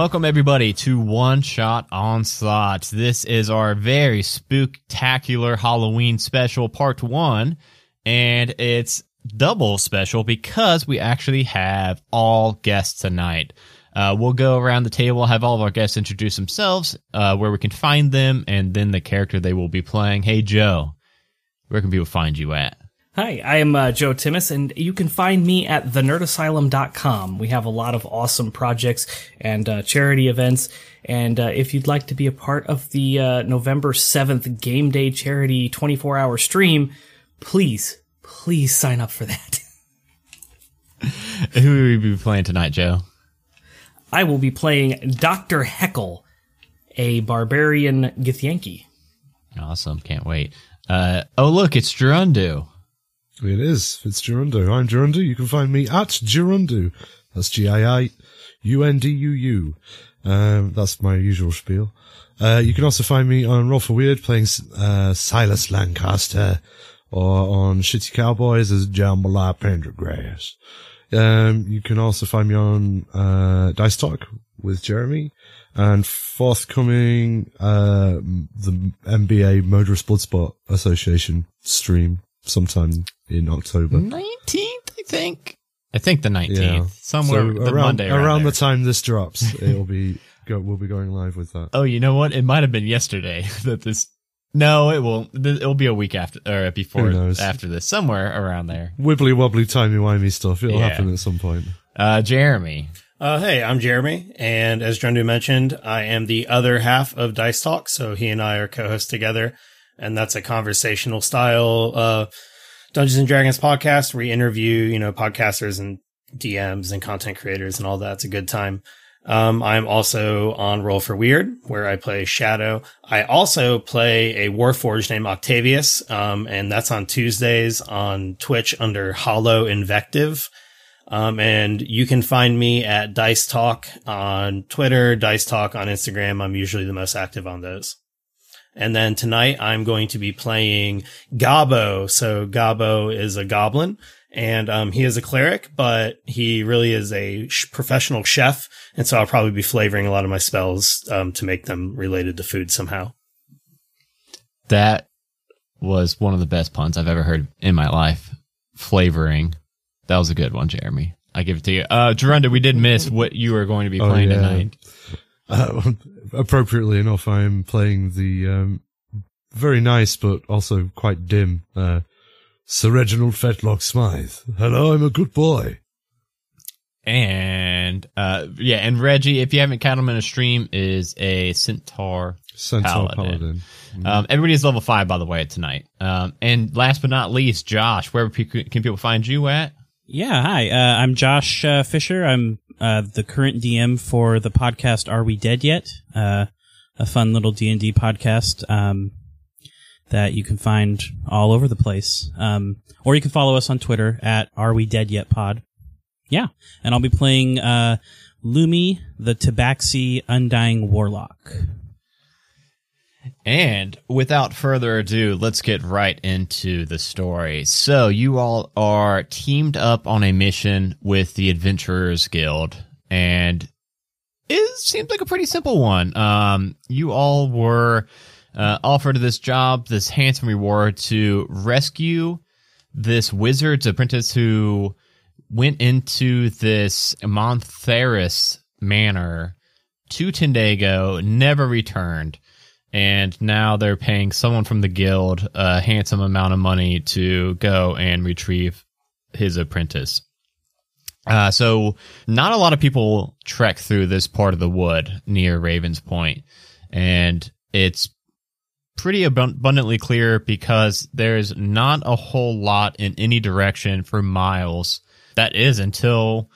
Welcome everybody to One Shot Onslaught. This is our very spooktacular Halloween special part one, and it's double special because we actually have all guests tonight. Uh, we'll go around the table, have all of our guests introduce themselves, uh, where we can find them, and then the character they will be playing. Hey Joe, where can people find you at? Hi, I am uh, Joe Timmis, and you can find me at thenerdasylum.com. We have a lot of awesome projects and uh, charity events. And uh, if you'd like to be a part of the uh, November 7th Game Day Charity 24 hour stream, please, please sign up for that. Who will you be playing tonight, Joe? I will be playing Dr. Heckle, a barbarian Githyanki. Awesome. Can't wait. Uh, oh, look, it's Gerundu. It is. It's Gerundu. I'm Gerundu. You can find me at Gerundu. That's G-I-I-U-N-D-U-U. Um, that's my usual spiel. Uh, you can also find me on Roll for Weird playing, uh, Silas Lancaster or on Shitty Cowboys as Jambalaya Pendergrass. Um, you can also find me on, uh, Dice Talk with Jeremy and forthcoming, uh, the NBA Murderous Bloodsport Association stream sometime in October. 19th, I think. I think the 19th. Yeah. Somewhere So the around, Monday around, around the time this drops, it'll be go, we'll be going live with that. Oh, you know what? It might have been yesterday that this. No, it won't. It'll be a week after or before Who knows? after this, somewhere around there. Wibbly wobbly timey wimey stuff. It'll Yeah. happen at some point. Uh, Jeremy. Uh, hey, I'm Jeremy, and as Drendu mentioned, I am the other half of Dice Talk. So he and I are co-hosts together, and that's a conversational style uh, Dungeons and Dragons podcast. We interview, you know, podcasters and DMs and content creators and all that. It's a good time. Um, I'm also on Roll for Weird, where I play Shadow. I also play a Warforged named Octavius, um, and that's on Tuesdays on Twitch under Hollow Invective. Um, and you can find me at Dice Talk on Twitter, Dice Talk on Instagram. I'm usually the most active on those. And then tonight I'm going to be playing Gabo. So Gabo is a goblin and, um, he is a cleric, but he really is a sh- professional chef. And so I'll probably be flavoring a lot of my spells, um, to make them related to food somehow. That was one of the best puns I've ever heard in my life. Flavoring. That was a good one, Jeremy. I give it to you. Uh, Gerunda, we did miss what you were going to be Oh, playing yeah. tonight. Uh, appropriately enough, I'm playing the um, very nice but also quite dim uh, Sir Reginald Fetlock Smythe. Hello, I'm a good boy. And, uh, yeah, and Reggie, if you haven't caught him in a stream, is a centaur Centaur Paladin. Paladin. Um, everybody's level five, by the way, tonight. Um, and last but not least, Josh, where can people find you at? Yeah, hi. Uh, I'm Josh uh, Fisher. I'm uh, the current DM for the podcast Are We Dead Yet? Uh, a fun little D and D podcast um, that you can find all over the place. Um, or you can follow us on Twitter at Are We Dead Yet Pod. Yeah, and I'll be playing uh, Lumi, the Tabaxi Undying Warlock. And without further ado, let's get right into the story. So, you all are teamed up on a mission with the Adventurers Guild, and it seems like a pretty simple one. Um, you all were uh, offered this job, this handsome reward to rescue this wizard's apprentice who went into this Montheris manor to Tendago, never returned and now they're paying someone from the guild a handsome amount of money to go and retrieve his apprentice. Uh, so not a lot of people trek through this part of the wood near Raven's Point, and it's pretty abun- abundantly clear because there's not a whole lot in any direction for miles. That is until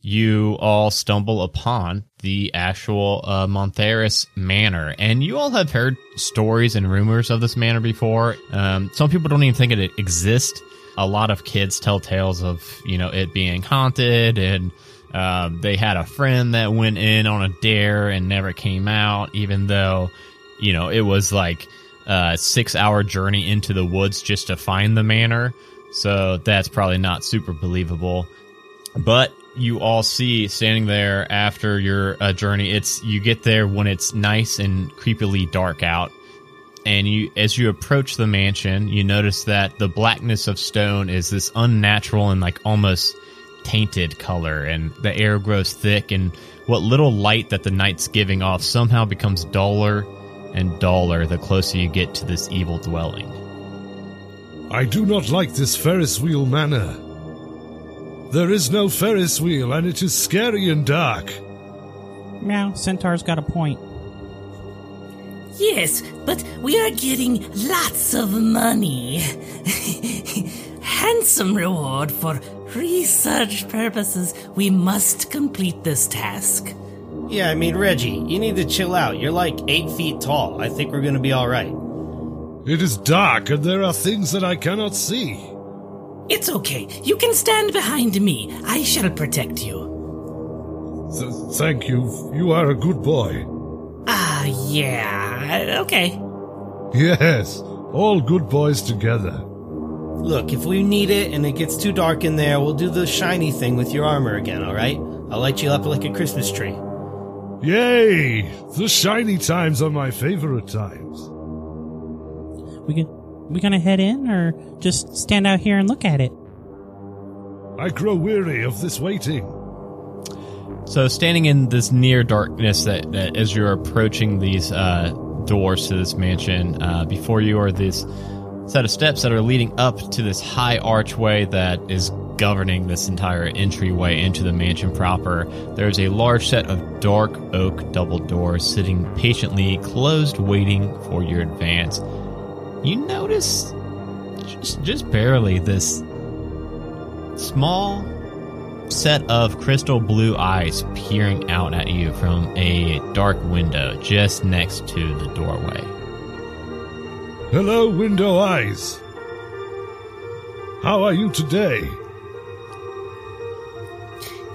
you all stumble upon the actual uh, Montheris Manor. And you all have heard stories and rumors of this manor before. Um, some people don't even think it exists. A lot of kids tell tales of, you know, it being haunted and um, they had a friend that went in on a dare and never came out, even though, you know, it was like a six hour journey into the woods just to find the manor. So that's probably not super believable. But you all see standing there after your uh, journey. It's you get there when it's nice and creepily dark out, and you as you approach the mansion, you notice that the blackness of stone is this unnatural and like almost tainted color, and the air grows thick, and what little light that the night's giving off somehow becomes duller and duller the closer you get to this evil dwelling. I do not like this Ferris wheel manner. There is no Ferris wheel, and it is scary and dark. Meow, Centaur's got a point. Yes, but we are getting lots of money. Handsome reward for research purposes. We must complete this task. Yeah, I mean, Reggie, you need to chill out. You're like eight feet tall. I think we're gonna be alright. It is dark, and there are things that I cannot see. It's okay. You can stand behind me. I shall protect you. Th- thank you. You are a good boy. Ah, yeah. Okay. Yes, all good boys together. Look, if we need it and it gets too dark in there, we'll do the shiny thing with your armor again, alright? I'll light you up like a Christmas tree. Yay! The shiny times are my favorite times. We can we gonna head in or just stand out here and look at it? I grow weary of this waiting. So, standing in this near darkness, that, that as you're approaching these uh, doors to this mansion, uh, before you are this set of steps that are leading up to this high archway that is governing this entire entryway into the mansion proper. There's a large set of dark oak double doors sitting patiently closed, waiting for your advance. You notice, just just barely, this small set of crystal blue eyes peering out at you from a dark window just next to the doorway. Hello, window eyes. How are you today?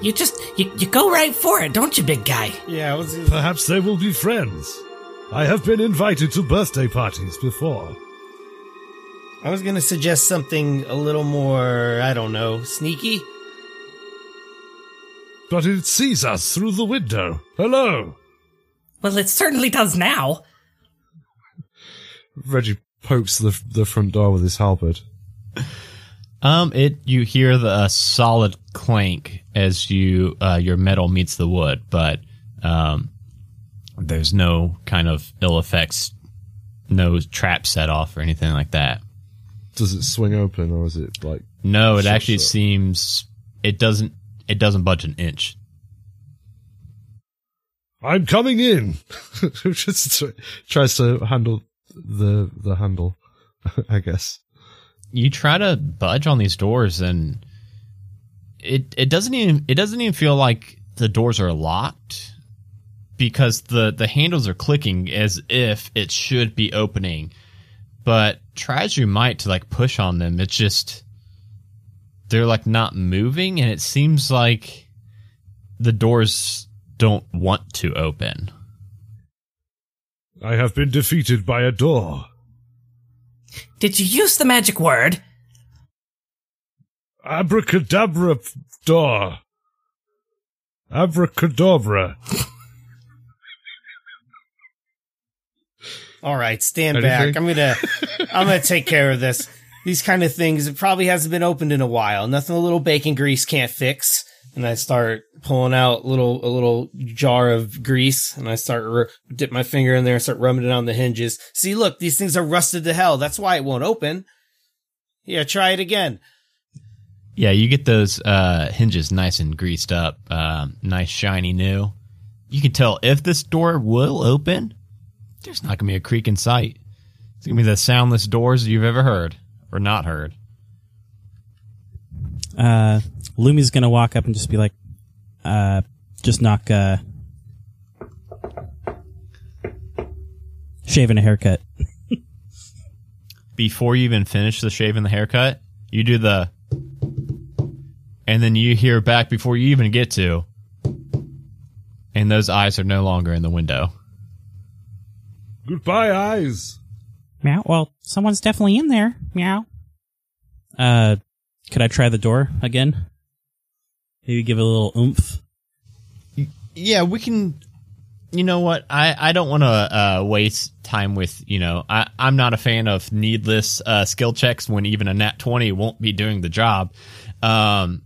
You just you, you go right for it, don't you, big guy? Yeah, what's Perhaps they will be friends. I have been invited to birthday parties before. I was gonna suggest something a little more, I don't know, sneaky. But it sees us through the window. Hello. Well, it certainly does now. Reggie pokes the the front door with his halberd. Um, it you hear the uh, solid clank as you uh, your metal meets the wood, but um, there's no kind of ill effects, no trap set off or anything like that. Does it swing open or is it like No, it actually sure. seems it doesn't it doesn't budge an inch. I'm coming in? Just tries to handle the the handle, I guess. You try to budge on these doors and it it doesn't even it doesn't even feel like the doors are locked because the the handles are clicking as if it should be opening. But try as you might to like push on them, it's just they're like not moving and it seems like the doors don't want to open. I have been defeated by a door. Did you use the magic word? Abracadabra door. Abracadabra. All right, stand Anything? back. I'm gonna, I'm gonna take care of this. These kind of things. It probably hasn't been opened in a while. Nothing a little bacon grease can't fix. And I start pulling out little a little jar of grease, and I start r- dip my finger in there and start rubbing it on the hinges. See, look, these things are rusted to hell. That's why it won't open. Yeah, try it again. Yeah, you get those uh, hinges nice and greased up, um, nice shiny new. You can tell if this door will open, there's not gonna be a creak in sight. It's gonna be the soundless doors you've ever heard or not heard. Uh, Lumi's gonna walk up and just be like, uh, just knock, uh, shaving a haircut. Before you even finish the shave and the haircut, you do the, and then you hear back before you even get to, and those eyes are no longer in the window. Goodbye, eyes. Meow. Well, someone's definitely in there. Meow. Uh, could I try the door again? Maybe give it a little oomph. Yeah, we can. You know what? I, I don't want to uh, waste time with you know. I I'm not a fan of needless uh, skill checks when even a nat twenty won't be doing the job. Um,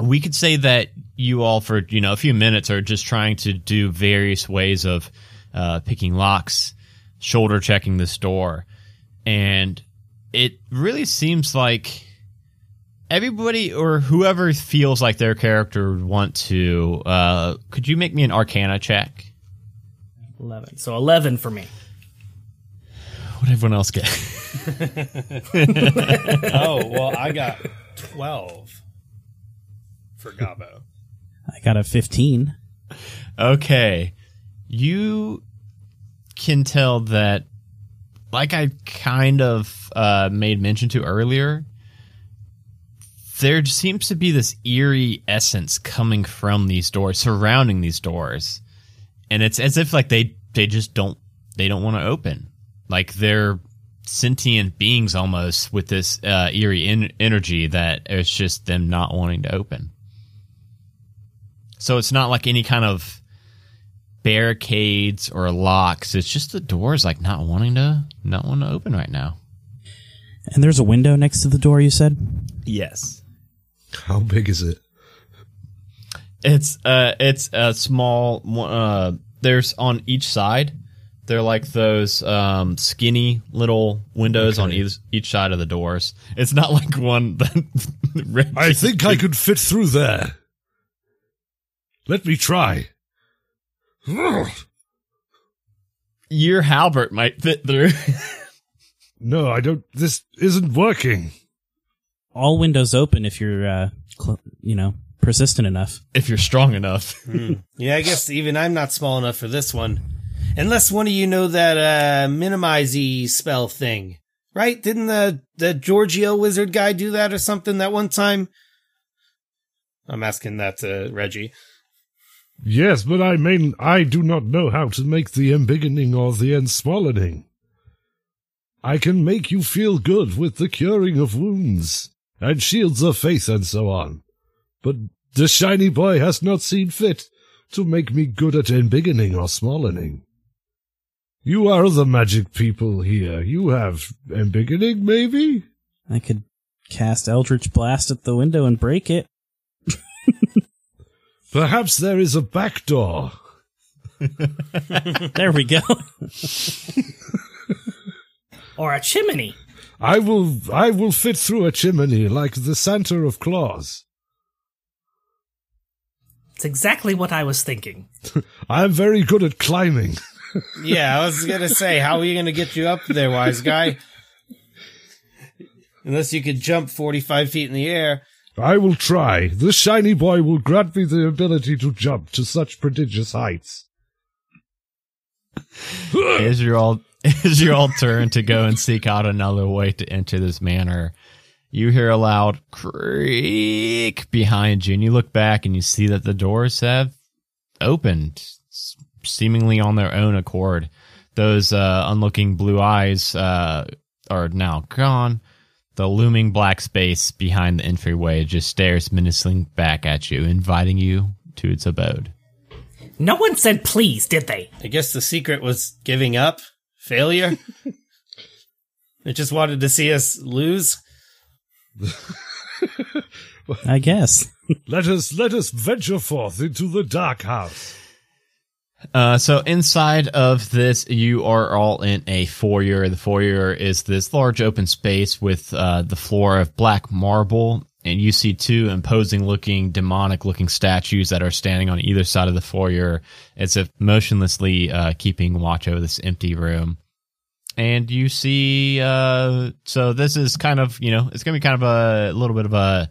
we could say that you all for you know a few minutes are just trying to do various ways of uh, picking locks, shoulder checking the door, and it really seems like everybody or whoever feels like their character would want to uh could you make me an arcana check 11. So 11 for me. what everyone else get oh, well, I got 12 for Gabo. I got a 15. okay you can tell that like i kind of uh made mention to earlier there seems to be this eerie essence coming from these doors surrounding these doors. And it's as if like they they just don't they don't want to open. Like they're sentient beings almost with this uh, eerie en- energy that it's just them not wanting to open. So it's not like any kind of barricades or locks it's just the doors like not wanting to not want to open right now And there's a window next to the door, you said? yes How big is it? It's uh, it's a small. Uh, there's on each side. They're like those um, skinny little windows on each each side of the doors. It's not like one. That I think I could fit through there. Let me try. Your halberd might fit through. No, I don't. This isn't working. All windows open if you're, uh, cl- you know, persistent enough. if you're strong enough. Yeah, I guess even I'm not small enough for this one. Unless one of you know that uh minimize spell thing. Right? Didn't the the Giorgio wizard guy do that or something that one time? I'm asking that to Reggie. Yes, but I mean, I do not know how to make the embiggening or the enswollening. I can make you feel good with the curing of wounds, and shields of faith and so on. But the shiny boy has not seen fit to make me good at embiggening or smallening. You are the magic people here. You have embiggening, maybe? I could cast Eldritch Blast at the window and break it. Perhaps there is a back door. There we go. Or a chimney. I will, I will fit through a chimney like the Santa of Claus. It's exactly what I was thinking. I'm very good at climbing. Yeah, I was gonna say, how are you gonna get you up there, wise guy? Unless you could jump 45 feet in the air. I will try. This shiny boy will grant me the ability to jump to such prodigious heights. is your all is your all turn to go and seek out another way to enter this manor. You hear a loud creak behind you, and you look back and you see that the doors have opened, seemingly on their own accord. Those uh, unlooking blue eyes uh, are now gone. The looming black space behind the entryway just stares menacingly back at you, inviting you to its abode. No one said please, did they? I guess the secret was giving up, failure. it just wanted to see us lose. I guess. Let us let us venture forth into the dark house. Uh, so inside of this, you are all in a foyer. The foyer is this large open space with uh, the floor of black marble, and you see two imposing-looking, demonic-looking statues that are standing on either side of the foyer, as if motionlessly uh, keeping watch over this empty room. And you see, uh, so this is kind of, you know, it's gonna be kind of a little bit of a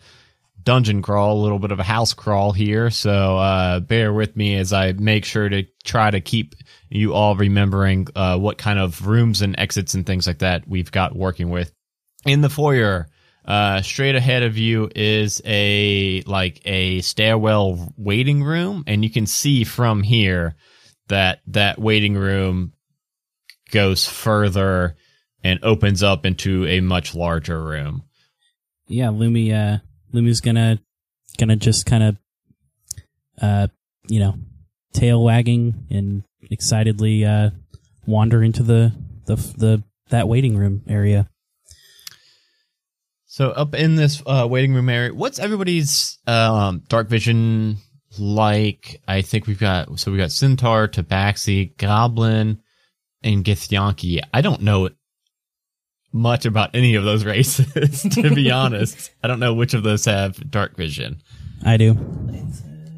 dungeon crawl, a little bit of a house crawl here. So uh, bear with me as I make sure to try to keep you all remembering uh, what kind of rooms and exits and things like that we've got working with. In the foyer, uh, straight ahead of you is a like a stairwell waiting room, and you can see from here that that waiting room goes further and opens up into a much larger room. Yeah, Lumi, uh, Lumi's gonna gonna just kind of, uh, you know, tail wagging and excitedly uh, wander into the the the that waiting room area. So up in this uh, waiting room area, what's everybody's um, dark vision like? I think we've got so we got Centaur, Tabaxi, Goblin, and Githyanki. I don't know much about any of those races, to be honest. I don't know which of those have dark vision. I do.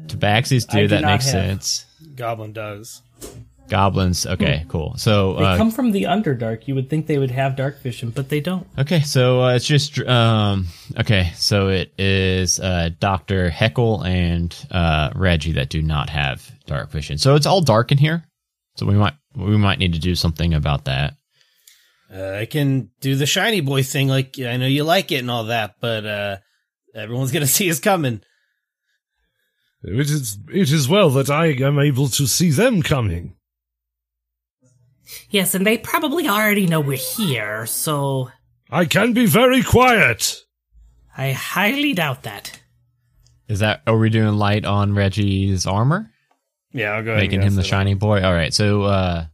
Tabaxis do. I do that not makes have. sense. Goblin does. Goblins. Okay, cool. So They uh, come from the Underdark. You would think they would have dark vision, but they don't. Okay, so uh, it's just um okay, so it is uh Dr. Heckle and uh Reggie that do not have dark vision. So it's all dark in here. So we might we might need to do something about that. Uh, I can do the shiny boy thing. Like I know you like it and all that, but uh, everyone's gonna see us coming. It is, it is well that I am able to see them coming. Yes, and they probably already know we're here, so I can be very quiet. I highly doubt that. Is that are we doing light on Reggie's armor? Yeah, I'll go ahead. Making and him the guess it. shiny boy? Alright, so uh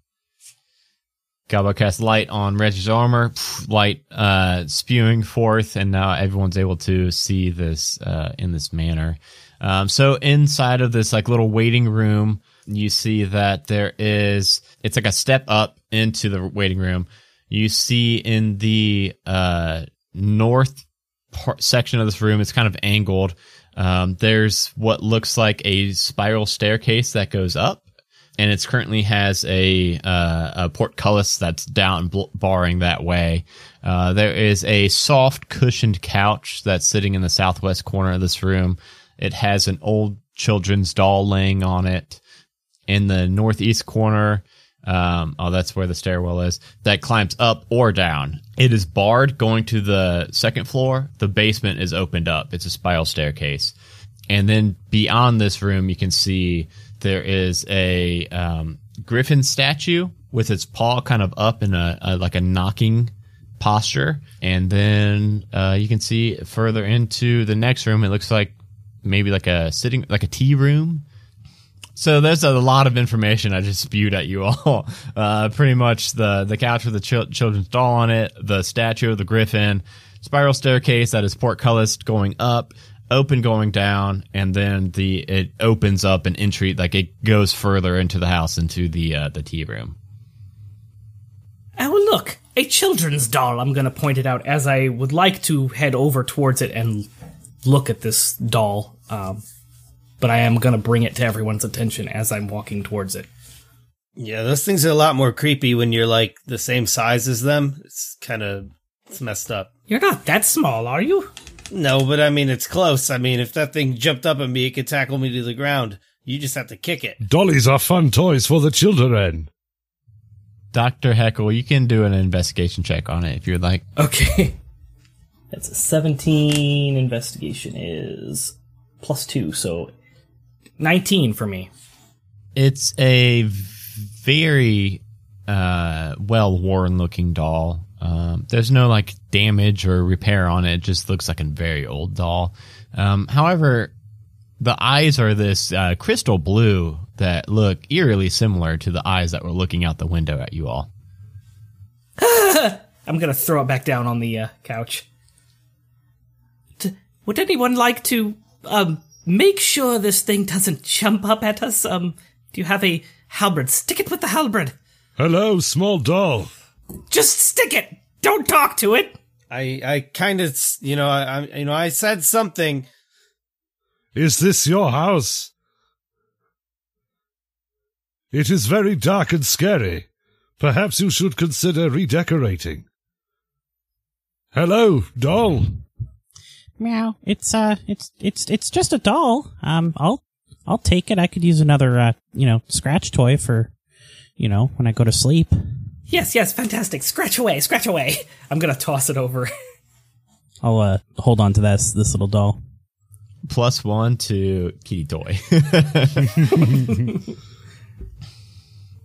Gabo casts light on Reggie's armor, light uh spewing forth, and now everyone's able to see this uh in this manner. Um so inside of this like little waiting room, you see that there is it's like a step up into the waiting room. You see in the uh north part section of this room, it's kind of angled. Um, there's what looks like a spiral staircase that goes up, and it's currently has a, uh, a portcullis that's down barring that way. Uh, there is a soft cushioned couch that's sitting in the southwest corner of this room. It has an old children's doll laying on it. In the northeast corner, um, oh, that's where the stairwell is. That climbs up or down. It is barred going to the second floor. The basement is opened up. It's a spiral staircase. And then beyond this room, you can see there is a um, griffin statue with its paw kind of up in a, a like a knocking posture. And then uh, you can see further into the next room. It looks like maybe like a sitting like a tea room. So there's a lot of information I just spewed at you all. Uh, pretty much the the couch with the chil- children's doll on it, the statue of the griffin, spiral staircase that is portcullis going up, open going down, and then the it opens up an entry like it goes further into the house into the uh, the tea room. Oh, look, a children's doll. I'm going to point it out as I would like to head over towards it and look at this doll. Um, but I am going to bring it to everyone's attention as I'm walking towards it. Yeah, those things are a lot more creepy when you're like the same size as them. It's kind of it's messed up. You're not that small, are you? No, but I mean it's close. I mean, if that thing jumped up at me, it could tackle me to the ground. You just have to kick it. Dollies are fun toys for the children. Doctor Heckle, you can do an investigation check on it if you would like. Okay. That's a 17. Investigation is plus 2, so 19 for me. It's a very uh, well worn looking doll. Um, there's no like damage or repair on it. It just looks like a very old doll. Um, however, the eyes are this uh, crystal blue that look eerily similar to the eyes that were looking out the window at you all. I'm going to throw it back down on the uh, couch. D- would anyone like to um make sure this thing doesn't jump up at us? Um, do you have a halberd? Stick it with the halberd. Hello, small doll. Just stick it. Don't talk to it. I I kind of you know I, I you know I said something. Is this your house? It is very dark and scary. Perhaps you should consider redecorating. Hello, doll. Meow. It's uh, it's it's it's just a doll. Um, I'll I'll take it. I could use another uh, you know, scratch toy for, you know, when I go to sleep. Yes, yes, fantastic. Scratch away, scratch away. I'm going to toss it over. I'll uh hold on to this this little doll. Plus one to Kitty Toy.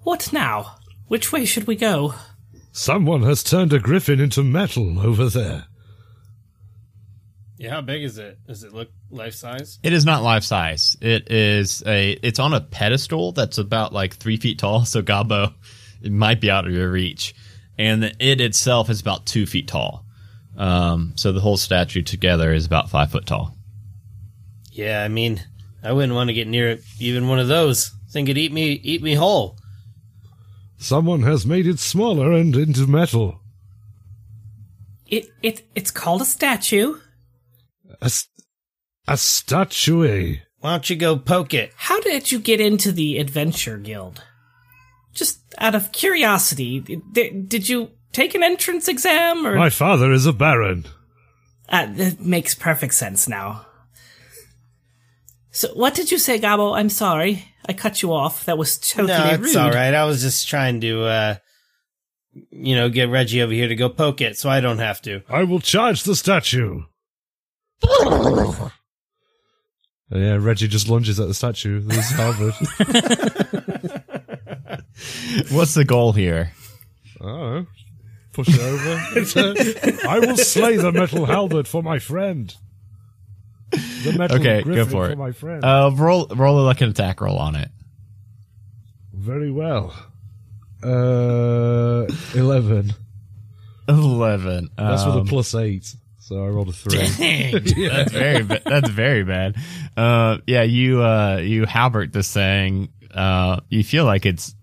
What now? Which way should we go? Someone has turned a griffin into metal over there. Yeah, how big is it? Does it look life size? It is not life size. It is a. It's on a pedestal that's about like three feet tall. So Gabo, it might be out of your reach, and it itself is about two feet tall. Um, so the whole statue together is about five foot tall. Yeah, I mean, I wouldn't want to get near it, even one of those. Think it'd eat me, eat me whole. Someone has made it smaller and into metal. It it it's called a statue. A, a statue. Why don't you go poke it? How did you get into the Adventure Guild? Just out of curiosity, did, did you take an entrance exam or My father is a baron. Uh, that makes perfect sense now. So, what did you say, Gabo? I'm sorry. I cut you off. That was totally no, it's rude. all right. I was just trying to, uh, you know, get Reggie over here to go poke it, so I don't have to. I will charge the statue. yeah, Reggie just lunges at the statue. This is Harvard. What's the goal here? oh, push it over. A- I will slay the metal halberd for my friend. The metal Okay, go griffin for it. my friend. Uh, roll roll like an attack roll on it. Very well. Uh, eleven. Eleven. That's with a Um, plus eight. So I rolled a three. Dang, That's very that's very bad. Uh, yeah, you uh, you halberd this thing. Uh, you feel like it's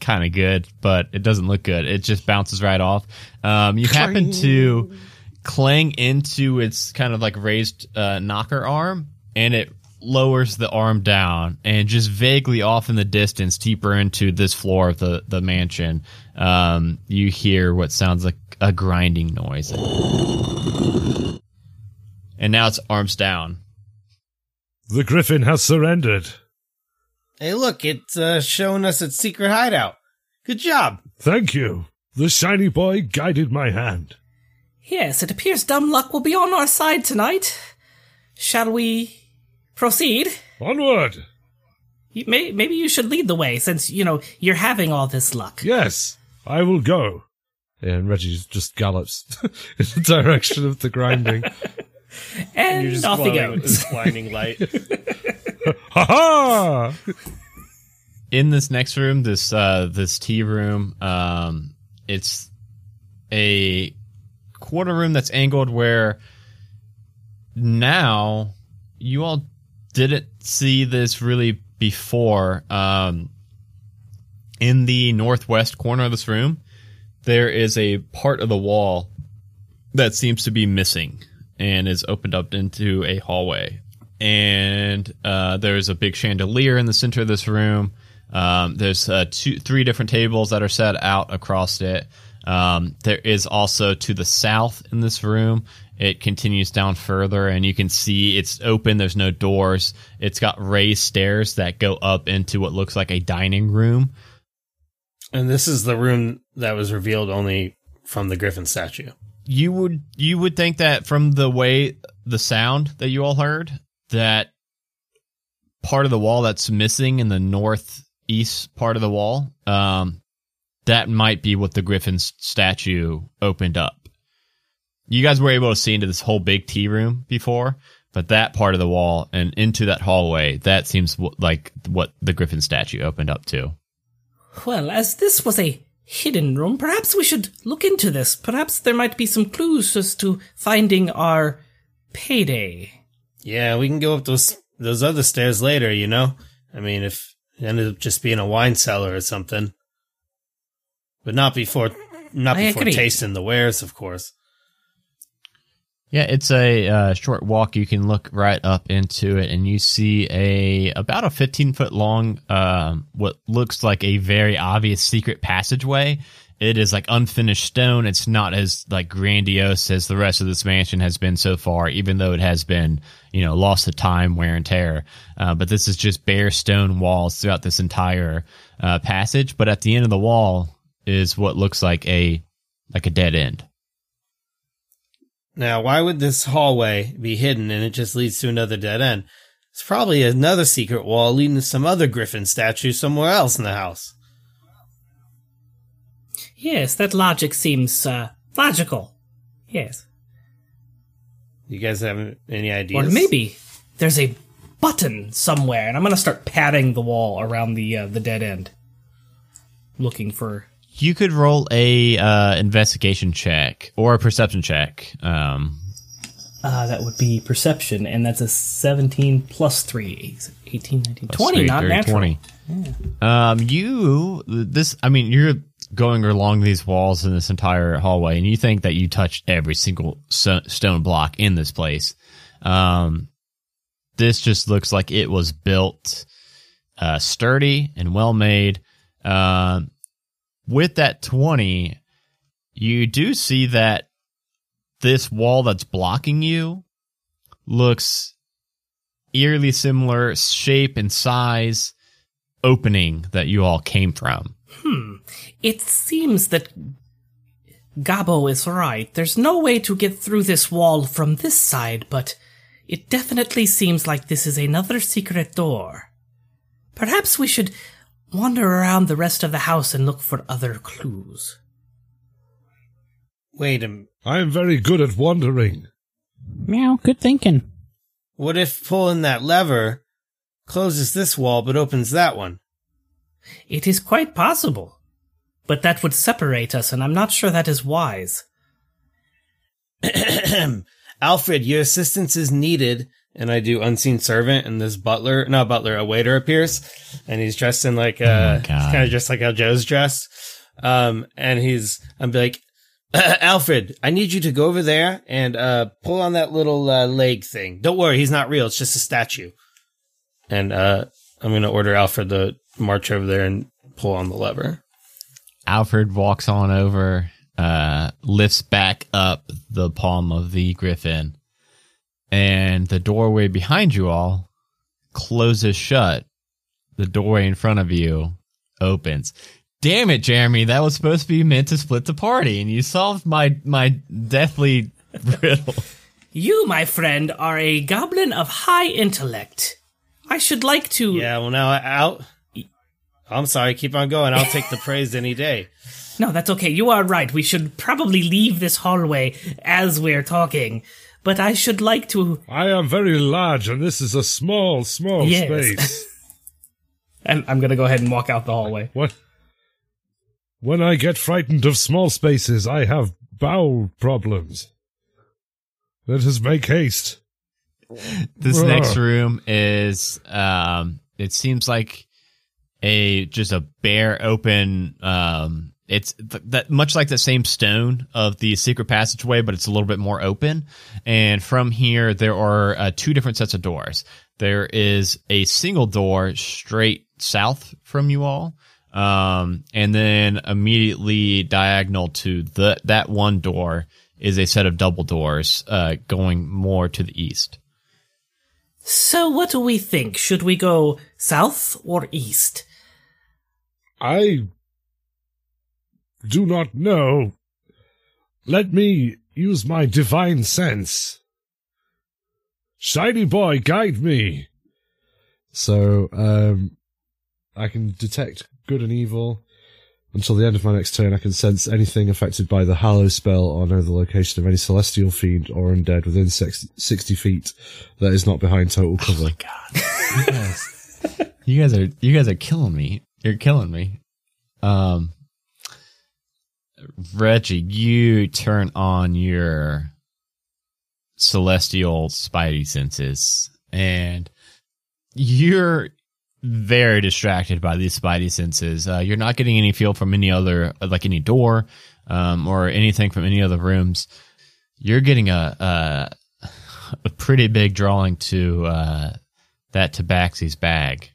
kind of good, but it doesn't look good. It just bounces right off. Um, you happen to clang into its kind of like raised uh, knocker arm, and it lowers the arm down, and just vaguely off in the distance, deeper into this floor of the the mansion, um, you hear what sounds like a grinding noise. And now it's arms down. the griffin has surrendered. Hey, look, it's uh, showing us its secret hideout. Good job. Thank you. The shiny boy guided my hand. Yes, it appears dumb luck will be on our side tonight. Shall we proceed? Onward. You may, maybe you should lead the way since, you know, you're having all this luck. Yes, I will go. Yeah, and Reggie just gallops in the direction of the grinding. And You're just off he glowing with goes. blinding light. ha ha! In this next room, this uh this tea room, um it's a quarter room that's angled where now you all didn't see this really before. Um in the northwest corner of this room, there is a part of the wall that seems to be missing and is opened up into a hallway. And uh, there's a big chandelier in the center of this room. Um, there's uh, two, three different tables that are set out across it. Um, there is also to the south in this room. It continues down further, and you can see it's open. There's no doors. It's got raised stairs that go up into what looks like a dining room. and this is the room that was revealed only from the Griffin statue. you would you would think that from the way the sound that you all heard that part of the wall that's missing in the northeast part of the wall um that might be what the griffin statue opened up you guys were able to see into this whole big tea room before but that part of the wall and into that hallway that seems like what the griffin statue opened up to Well, as this was a hidden room, perhaps we should look into this. Perhaps there might be some clues as to finding our payday. Yeah, we can go up those those other stairs later. You know, I mean, if it ended up just being a wine cellar or something, but not before not I before agree. tasting the wares, of course. Yeah, it's a uh, short walk. You can look right up into it, and you see a about a fifteen foot long, um, what looks like a very obvious secret passageway. It is like unfinished stone. It's not as like grandiose as the rest of this mansion has been so far, even though it has been, you know, lost to time, wear and tear. Uh, but this is just bare stone walls throughout this entire uh, passage. But at the end of the wall is what looks like a like a dead end. Now, why would this hallway be hidden and it just leads to another dead end? It's probably another secret wall leading to some other Griffin statue somewhere else in the house. Yes, that logic seems uh, logical. Yes. You guys have any ideas? Or maybe there's a button somewhere, and I'm gonna start patting the wall around the uh, the dead end, looking for. You could roll a uh, investigation check or a perception check. Um, Uh, that would be perception, and that's a 17 plus 3. 18, 19, plus 20, three, not 30, natural. 20. Um, you this I mean you're going along these walls in this entire hallway, and you think that you touched every single stone block in this place. Um, this just looks like it was built uh, sturdy and well made. Um, with that twenty, you do see that this wall that's blocking you looks eerily similar shape and size opening that you all came from. Hmm. It seems that Gabo is right. There's no way to get through this wall from this side, but it definitely seems like this is another secret door. Perhaps we should wander around the rest of the house and look for other clues. Wait a m- I am very good at wandering. Meow, good thinking. What if pulling that lever closes this wall but opens that one? It is quite possible. But that would separate us, and I'm not sure that is wise. Alfred, your assistance is needed. And I do unseen servant, and this butler, not butler, a waiter appears, and he's dressed in like uh, Oh, God. kind of just like how Joe's dressed. Um, and he's, I'm like, Alfred, I need you to go over there and uh pull on that little uh, leg thing. Don't worry, he's not real. It's just a statue. And uh, I'm gonna order Alfred to march over there and pull on the lever. Alfred walks on over, uh, lifts back up the palm of the griffin, and the doorway behind you all closes shut. The doorway in front of you opens. Damn it, Jeremy! That was supposed to be meant to split the party, and you solved my my deathly riddle. You, my friend, are a goblin of high intellect. I should like to. Yeah, well now I out. I'm sorry, keep on going. I'll take the praise any day. No, that's okay. You are right. We should probably leave this hallway as we're talking. But I should like to. I am very large, and this is a small, small Yes. space. And I'm gonna go ahead and walk out the hallway. what? When I get frightened of small spaces, I have bowel problems. Let us make haste. This Ugh. next room is um it seems like a just a bare open um it's th- that much like the same stone of the secret passageway but it's a little bit more open. And from here there are uh, two different sets of doors. There is a single door straight south from you all um and then immediately diagonal to the that one door is a set of double doors uh going more to the east So, what do we think? Should we go south or east? I do not know. Let me use my divine sense. Shiny boy, guide me. So, um, I can detect good and evil. Until the end of my next turn, I can sense anything affected by the Hallow spell or know the location of any celestial fiend or undead within 60, 60 feet that is not behind total cover. you guys, you guys are you guys are killing me. You're killing me. Um, Reggie, you turn on your celestial spidey senses, and you're very distracted by these spidey senses. Uh, you're not getting any feel from any other, like any door, um, or anything from any other rooms. You're getting a a, a pretty big drawing to uh, that Tabaxi's bag.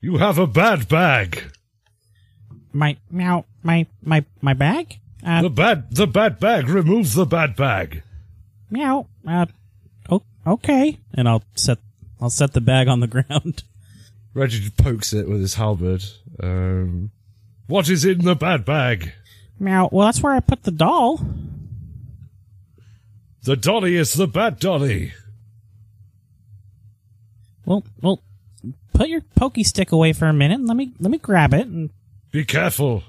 You have a bad bag. My meow, my my my bag. Uh, The bad, the bad bag. Remove the bad bag. meow. Uh, oh, okay. And I'll set I'll set the bag on the ground. Reggie pokes it with his halberd. Um, what is in the bad bag? Meow. Well, that's where I put the doll. The dolly is the bad dolly. Well, well, put your pokey stick away for a minute. And let me let me grab it. And Be careful.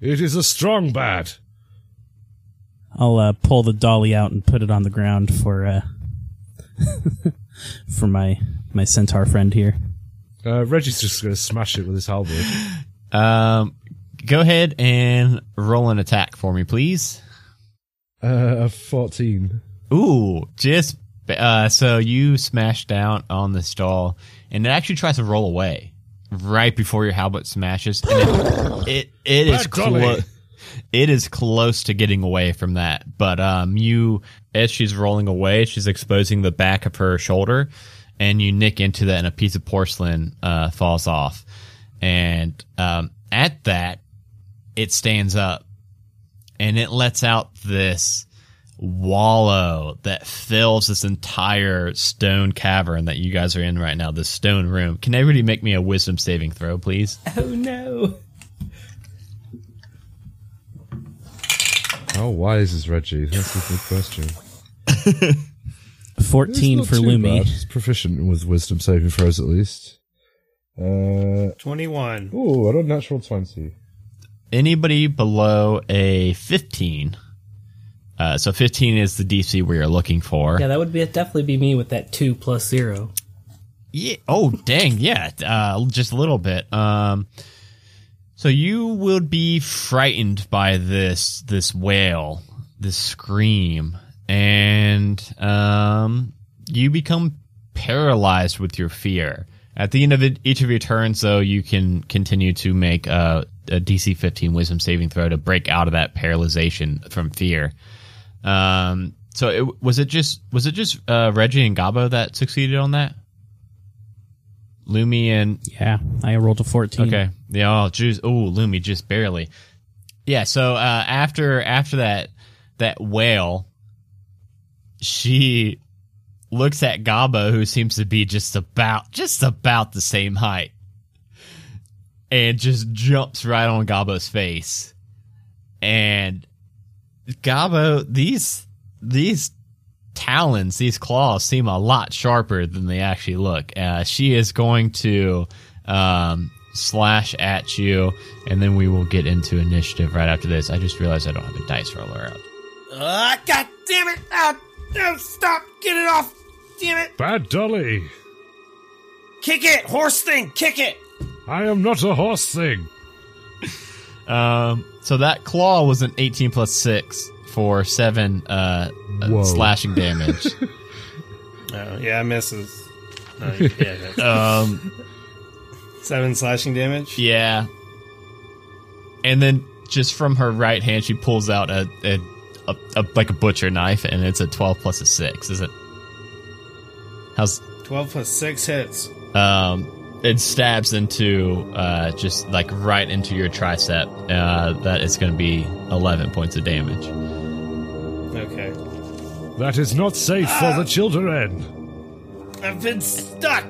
It is a strong bat. I'll uh, pull the dolly out and put it on the ground for uh, for my my centaur friend here. Uh, Reggie's just going to smash it with his halberd. Um, go ahead and roll an attack for me, please. Uh, a 14. Ooh, just uh, so you smash down on the stall, and it actually tries to roll away right before your halberd smashes, and it it, it is close. It is close to getting away from that, but um, you as she's rolling away, she's exposing the back of her shoulder, and you nick into that, and a piece of porcelain uh, falls off, and um, at that, it stands up, and it lets out this wallow that fills this entire stone cavern that you guys are in right now, this stone room. Can everybody make me a wisdom saving throw, please? Oh no. How wise is this Reggie? That's a good question. Fourteen for Lumi. bad. He's proficient with wisdom saving throws at least. Uh, 21. oh, I got a natural 20. Anybody below a 15? Uh, so 15 is the DC we are looking for. Yeah, that would be definitely be me with that two plus zero. Yeah. Oh, dang. Yeah. Uh, just a little bit. Um, so you would be frightened by this this wail, this scream, and um, you become paralyzed with your fear. At the end of it, each of your turns, though, you can continue to make a, a DC 15 Wisdom saving throw to break out of that paralyzation from fear. Um, so it, was it just was it just uh, Reggie and Gabo that succeeded on that? Lumi and Yeah, I rolled a fourteen. okay, yeah. Oh, juice. Oh, Lumi just barely. Yeah. So uh, after after that that wail, she looks at Gabo, who seems to be just about just about the same height, and just jumps right on Gabo's face. And Gabo, these these talons, these claws seem a lot sharper than they actually look. Uh, she is going to um, slash at you, and then we will get into initiative right after this. I just realized I don't have a dice roller out. Ah, God damn it! Ah, no, stop! Get it off! Damn it! Bad Dolly! Kick it! Horse thing! Kick it! I am not a horse thing! Um, so that claw was an 18 plus 6 for 7 uh, uh, Whoa. slashing damage. Oh, yeah, misses. Oh, yeah, yeah. um, Seven slashing damage. yeah. And then just from her right hand, she pulls out a, a, a, a like a butcher knife, and it's a 12 plus a 6. Is it? How's 12 plus 6 hits. um it stabs into uh just like right into your tricep uh that is going to be 11 points of damage Okay. That is not safe for the children! I've been stuck!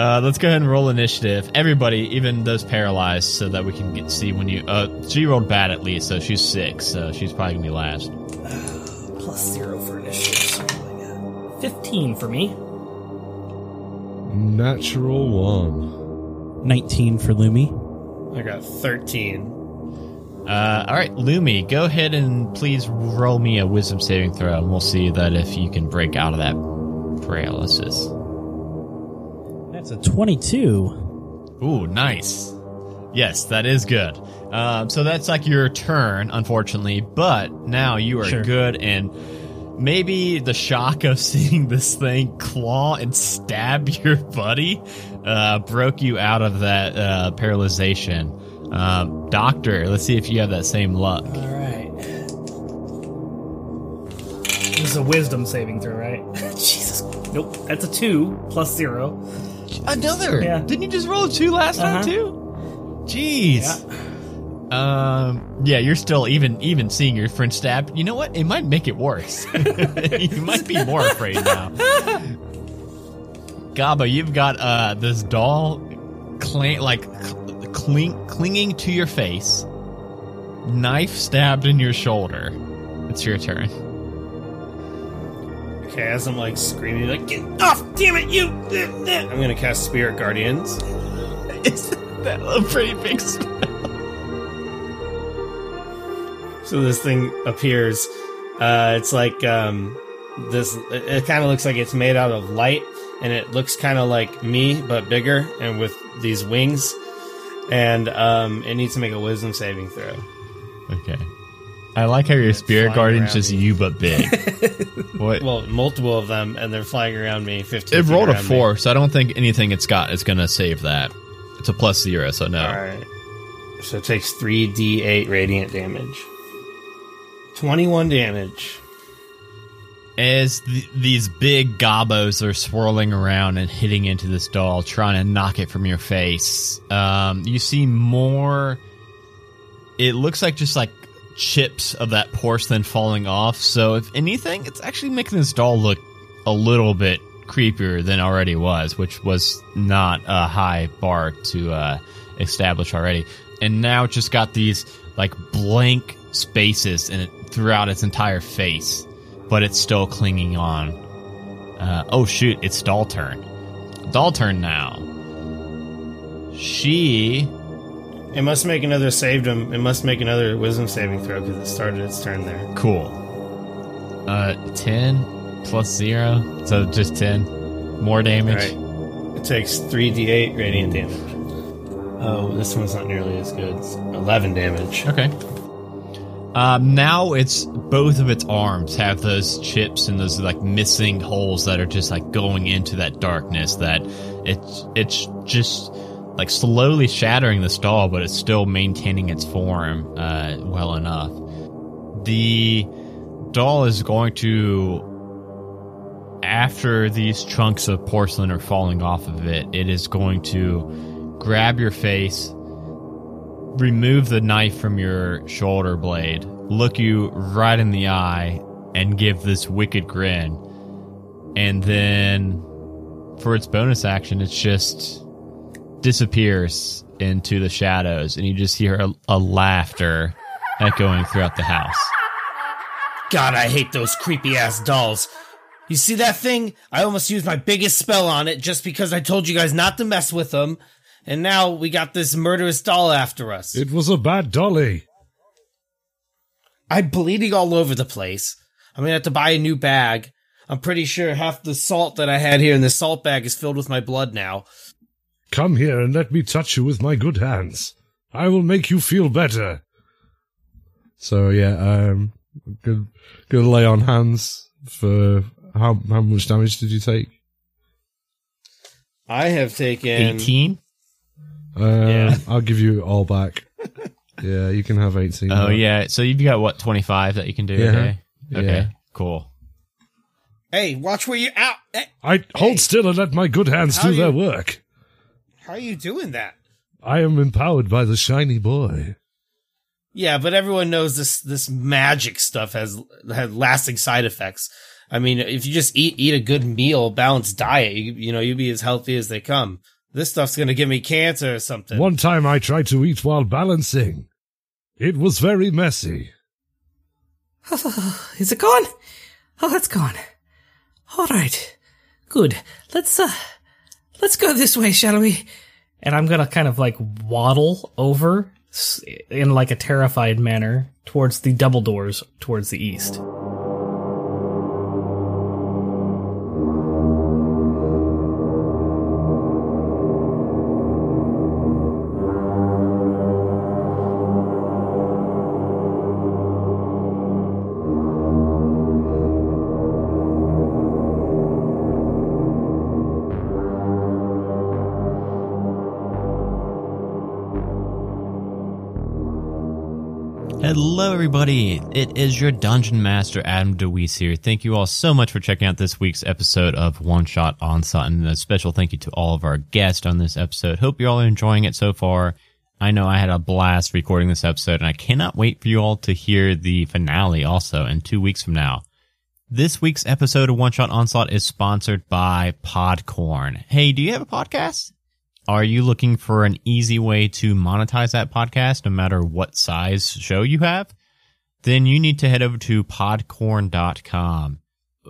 Uh let's go ahead and roll initiative everybody even those paralyzed so that we can get see when you uh she rolled bad at least so she's six so she's probably gonna be last Plus zero for initiative. So I Fifteen for me. Natural one. Nineteen for Lumi. I got 13. uh all right lumi go ahead and please roll me a wisdom saving throw and we'll see that if you can break out of that paralysis That's a twenty-two. Ooh, nice. Yes, that is good. Um, so that's like your turn, unfortunately, but now you are Sure. good and maybe the shock of seeing this thing claw and stab your buddy uh, broke you out of that uh, paralyzation. Um, doctor, let's see if you have that same luck. All right. This is a wisdom saving throw, right? Jesus. Nope. That's a two plus zero. Another. Yeah. Didn't you just roll a two last Uh-huh. time too? Jeez. Um. Yeah, you're still even even seeing your friend stabbed. You know what? It might make it worse. you might be more afraid now. Gabo, you've got uh this doll, cling like cl- cling clinging to your face, knife stabbed in your shoulder. It's your turn. Okay, as I'm like screaming, like, get off! Damn it, you! I'm gonna cast Spirit Guardians. Isn't that a pretty big spell? So this thing appears Uh, it's like um, this. It, it kind of looks like it's made out of light, and it looks kind of like me but bigger and with these wings. And um, it needs to make a wisdom saving throw. Okay. I like how your spirit guardian's just me. you but big. what? Well, multiple of them, and they're flying around me. Fifteen. it feet rolled a around me. four, so I don't think anything it's got is gonna save that. It's a plus zero, so no. All right. So it takes three d8 radiant damage. Twenty-one damage. As th- these big Gabos are swirling around and hitting into this doll, trying to knock it from your face, um, you see more. It looks like just like chips of that porcelain falling off. So, if anything, it's actually making this doll look a little bit creepier than already was, which was not a high bar to uh, establish already. And now it just got these like blank spaces in it throughout its entire face, but it's still clinging on. Uh, oh shoot! It's doll turn. Doll turn now. She It must make another saved him. It must make another wisdom saving throw because it started its turn there. cool. Uh, ten plus zero, so just ten more damage. right. It takes three d8 radiant damage. Oh, this one's not nearly as good. It's Eleven damage. Okay. Um, now it's both of its arms have those chips and those like missing holes that are just like going into that darkness that it's it's just like slowly shattering the stall, but it's still maintaining its form uh, well enough. The doll is going to after these chunks of porcelain are falling off of it, it is going to grab your face, remove the knife from your shoulder blade, look you right in the eye, and give this wicked grin. And then for its bonus action, it's just disappears into the shadows, and you just hear a, a laughter echoing throughout the house. God, I hate those creepy ass dolls. You see that thing? I almost used my biggest spell on it just because I told you guys not to mess with them. And now we got this murderous doll after us. It was a bad dolly. I'm bleeding all over the place. I'm gonna have to buy a new bag. I'm pretty sure half the salt that I had here in the salt bag is filled with my blood now. Come here and let me touch you with my good hands. I will make you feel better. So yeah, um, good, good lay on hands for how how much damage did you take? I have taken 18? Um, Yeah. I'll give you it all back. yeah, you can have eighteen. Oh, back. yeah. So you've got what, 25 that you can do Yeah. a day? Okay, Yeah. cool. Hey, watch where you out. Hey, I hold still and let my good hands How do their you- work. How are you doing that? I am empowered by the shiny boy. Yeah, but everyone knows this this magic stuff has had lasting side effects. I mean, if you just eat eat a good meal, balanced diet, you, you know, you'll be as healthy as they come. This stuff's gonna give me cancer or something. One time I tried to eat while balancing. It was very messy. Is it gone? Oh, it's gone. All right. Good. Let's, uh, let's go this way, shall we? and I'm gonna kind of like waddle over in like a terrified manner towards the double doors towards the east. Hello, everybody. It is your Dungeon Master, Adam DeWeese here. Thank you all so much for checking out this week's episode of One Shot Onslaught, and a special thank you to all of our guests on this episode. Hope you all are enjoying it so far. I know I had a blast recording this episode, and I cannot wait for you all to hear the finale also in two weeks from now. This week's episode of One Shot Onslaught is sponsored by Podcorn. Hey, do you have a podcast? Are you looking for an easy way to monetize that podcast, no matter what size show you have? Then you need to head over to podcorn.com.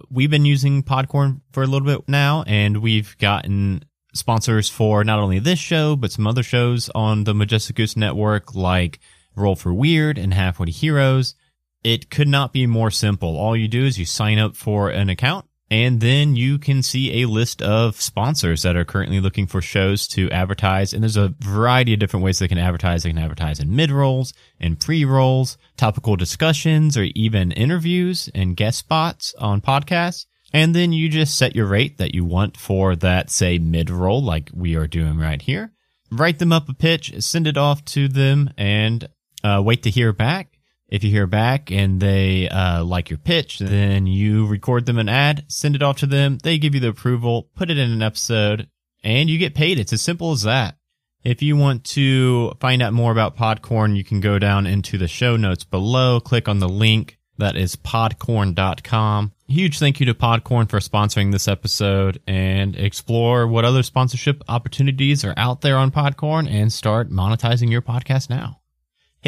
We've been using Podcorn for a little bit now, and we've gotten sponsors for not only this show, but some other shows on the Majestic Goose Network, like Roll for Weird and Halfway to Heroes. it could not be more simple. All you do is you sign up for an account and then you can see a list of sponsors that are currently looking for shows to advertise. And there's a variety of different ways they can advertise. They can advertise in mid rolls and pre rolls, topical discussions, or even interviews and guest spots on podcasts. And then you just set your rate that you want for that, say, mid roll, like we are doing right here. Write them up a pitch, send it off to them, and uh, wait to hear back. If you hear back and they uh, like your pitch, then you record them an ad, send it off to them. They give you the approval, put it in an episode, and you get paid. It's as simple as that. If you want to find out more about Podcorn, you can go down into the show notes below, click on the link that is podcorn.com. Huge thank you to Podcorn for sponsoring this episode and explore what other sponsorship opportunities are out there on Podcorn and start monetizing your podcast now.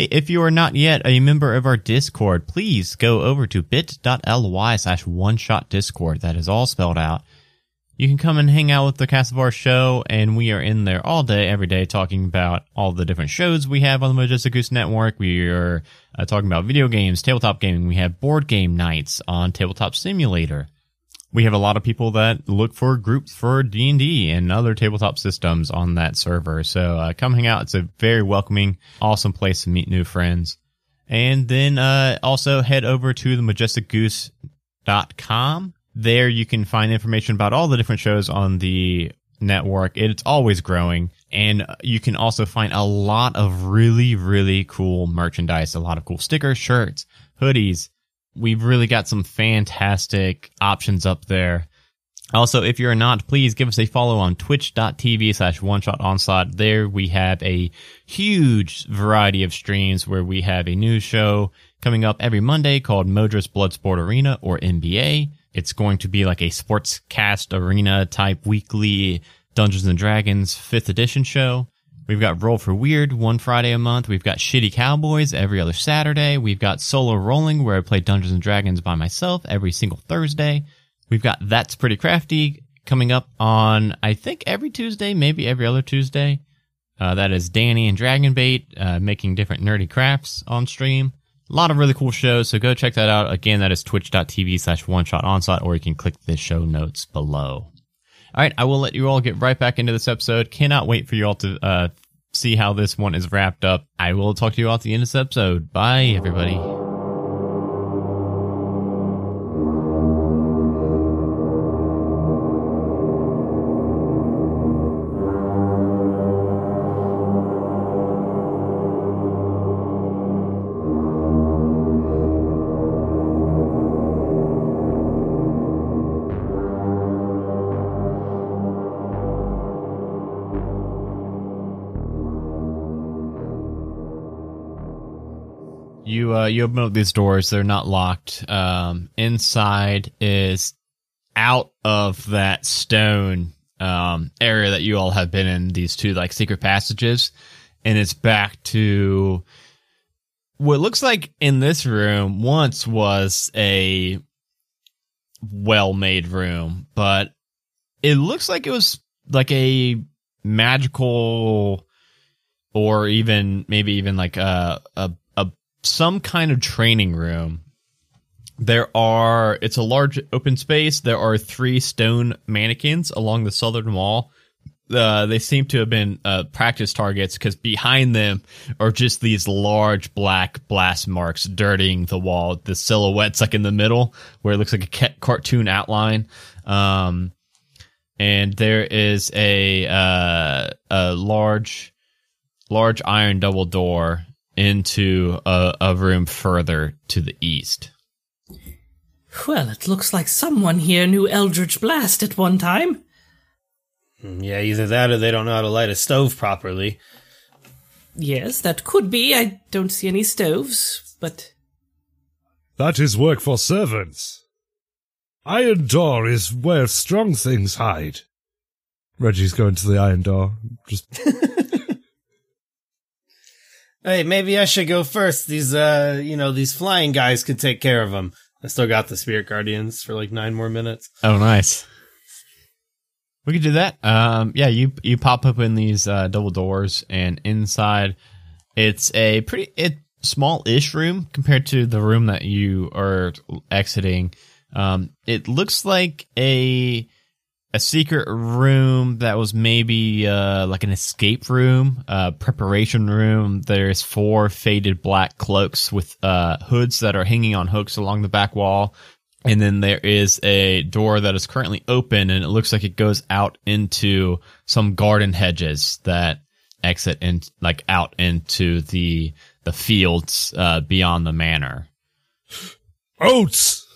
Hey, if you are not yet a member of our Discord, please go over to bit.ly slash one shot Discord. That is all spelled out. You can come and hang out with the cast of our show, and we are in there all day, every day, talking about all the different shows we have on the Majestic Goose Network. We are uh, talking about video games, tabletop gaming. We have board game nights on Tabletop Simulator. We have a lot of people that look for groups for D and D and other tabletop systems on that server. So uh, come hang out. It's a very welcoming, awesome place to meet new friends. And then uh, also head over to the majesticgoose.com. There you can find information about all the different shows on the network. It's always growing. And you can also find a lot of really, really cool merchandise, a lot of cool stickers, shirts, hoodies. We've really got some fantastic options up there. Also, if you're not, please give us a follow on twitch.tv slash one shot onslaught. There we have a huge variety of streams where we have a new show coming up every Monday called Modra's Bloodsport Arena or NBA. It's going to be like a sports cast arena type weekly Dungeons and Dragons fifth edition show. We've got Roll for Weird one Friday a month. We've got Shitty Cowboys every other Saturday. We've got Solo Rolling where I play Dungeons and Dragons by myself every single Thursday. We've got That's Pretty Crafty coming up on, I think, every Tuesday, maybe every other Tuesday. Uh, that is Danny and Dragonbait uh, making different nerdy crafts on stream. A lot of really cool shows, so go check that out. Again, that is twitch.tv slash one shot onslaught, or you can click the show notes below. All right, I will let you all get right back into this episode. Cannot wait for you all to uh, see how this one is wrapped up. I will talk to you all at the end of this episode. Bye, everybody. You open up these doors; they're not locked. Um, inside is out of that stone um, area that you all have been in. These two like secret passages, and it's back to what looks like in this room once was a well-made room, but it looks like it was like a magical or even maybe even like a a some kind of training room. There are it's a large open space. There are three stone mannequins along the southern wall. Uh, they seem to have been uh, practice targets because behind them are just these large black blast marks dirtying the wall. The silhouette's like in the middle where it looks like a ca- cartoon outline. Um, and there is a uh, a large large iron double door into a, a room further to the east. Well, it looks like someone here knew Eldritch Blast at one time. Hmm, yeah, either that or they don't know how to light a stove properly. Yes, that could be. I don't see any stoves, but That is work for servants. Iron door is where strong things hide. Reggie's going to the iron door. Just Hey, maybe I should go first. These, uh, you know, these flying guys could take care of them. I still got the Spirit Guardians for like nine more minutes. Oh, nice. We could do that. Um, yeah, you you pop up in these uh, double doors, and inside, it's a pretty. It small-ish room compared to the room that you are exiting. Um, it looks like a a secret room that was maybe uh, like an escape room, uh, preparation room. There's four faded black cloaks with uh, hoods that are hanging on hooks along the back wall. And then there is a door that is currently open and it looks like it goes out into some garden hedges that exit and like out into the the fields uh, beyond the manor. Oats!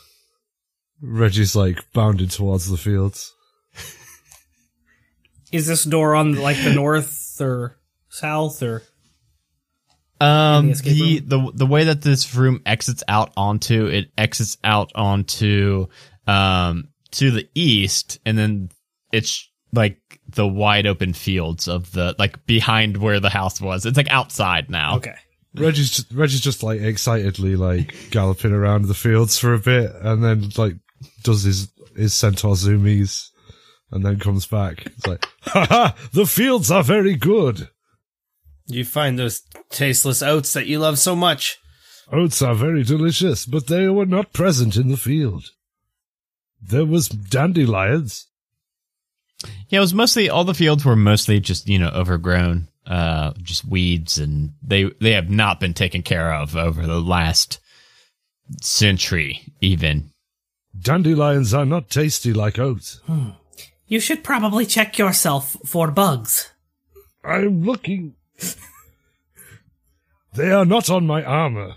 Reggie's like bounded towards the fields. Is this door on like the north or south or? Um, the the, the the way that this room exits out onto it exits out onto um to the east, and then it's like the wide open fields of the like behind where the house was. It's like outside now. Okay. Reggie's just, Reggie's just like excitedly like galloping around the fields for a bit, and then like does his his centaur zoomies, and then comes back. It's like, ha ha! The fields are very good. You find those tasteless oats that you love so much. Oats are very delicious, but they were not present in the field. There was dandelions. Yeah, it was mostly all the fields were mostly just you know overgrown, uh, just weeds, and they they have not been taken care of over the last century, even. Dandelions are not tasty like oats. You should probably check yourself for bugs. I'm looking. they are not on my armor.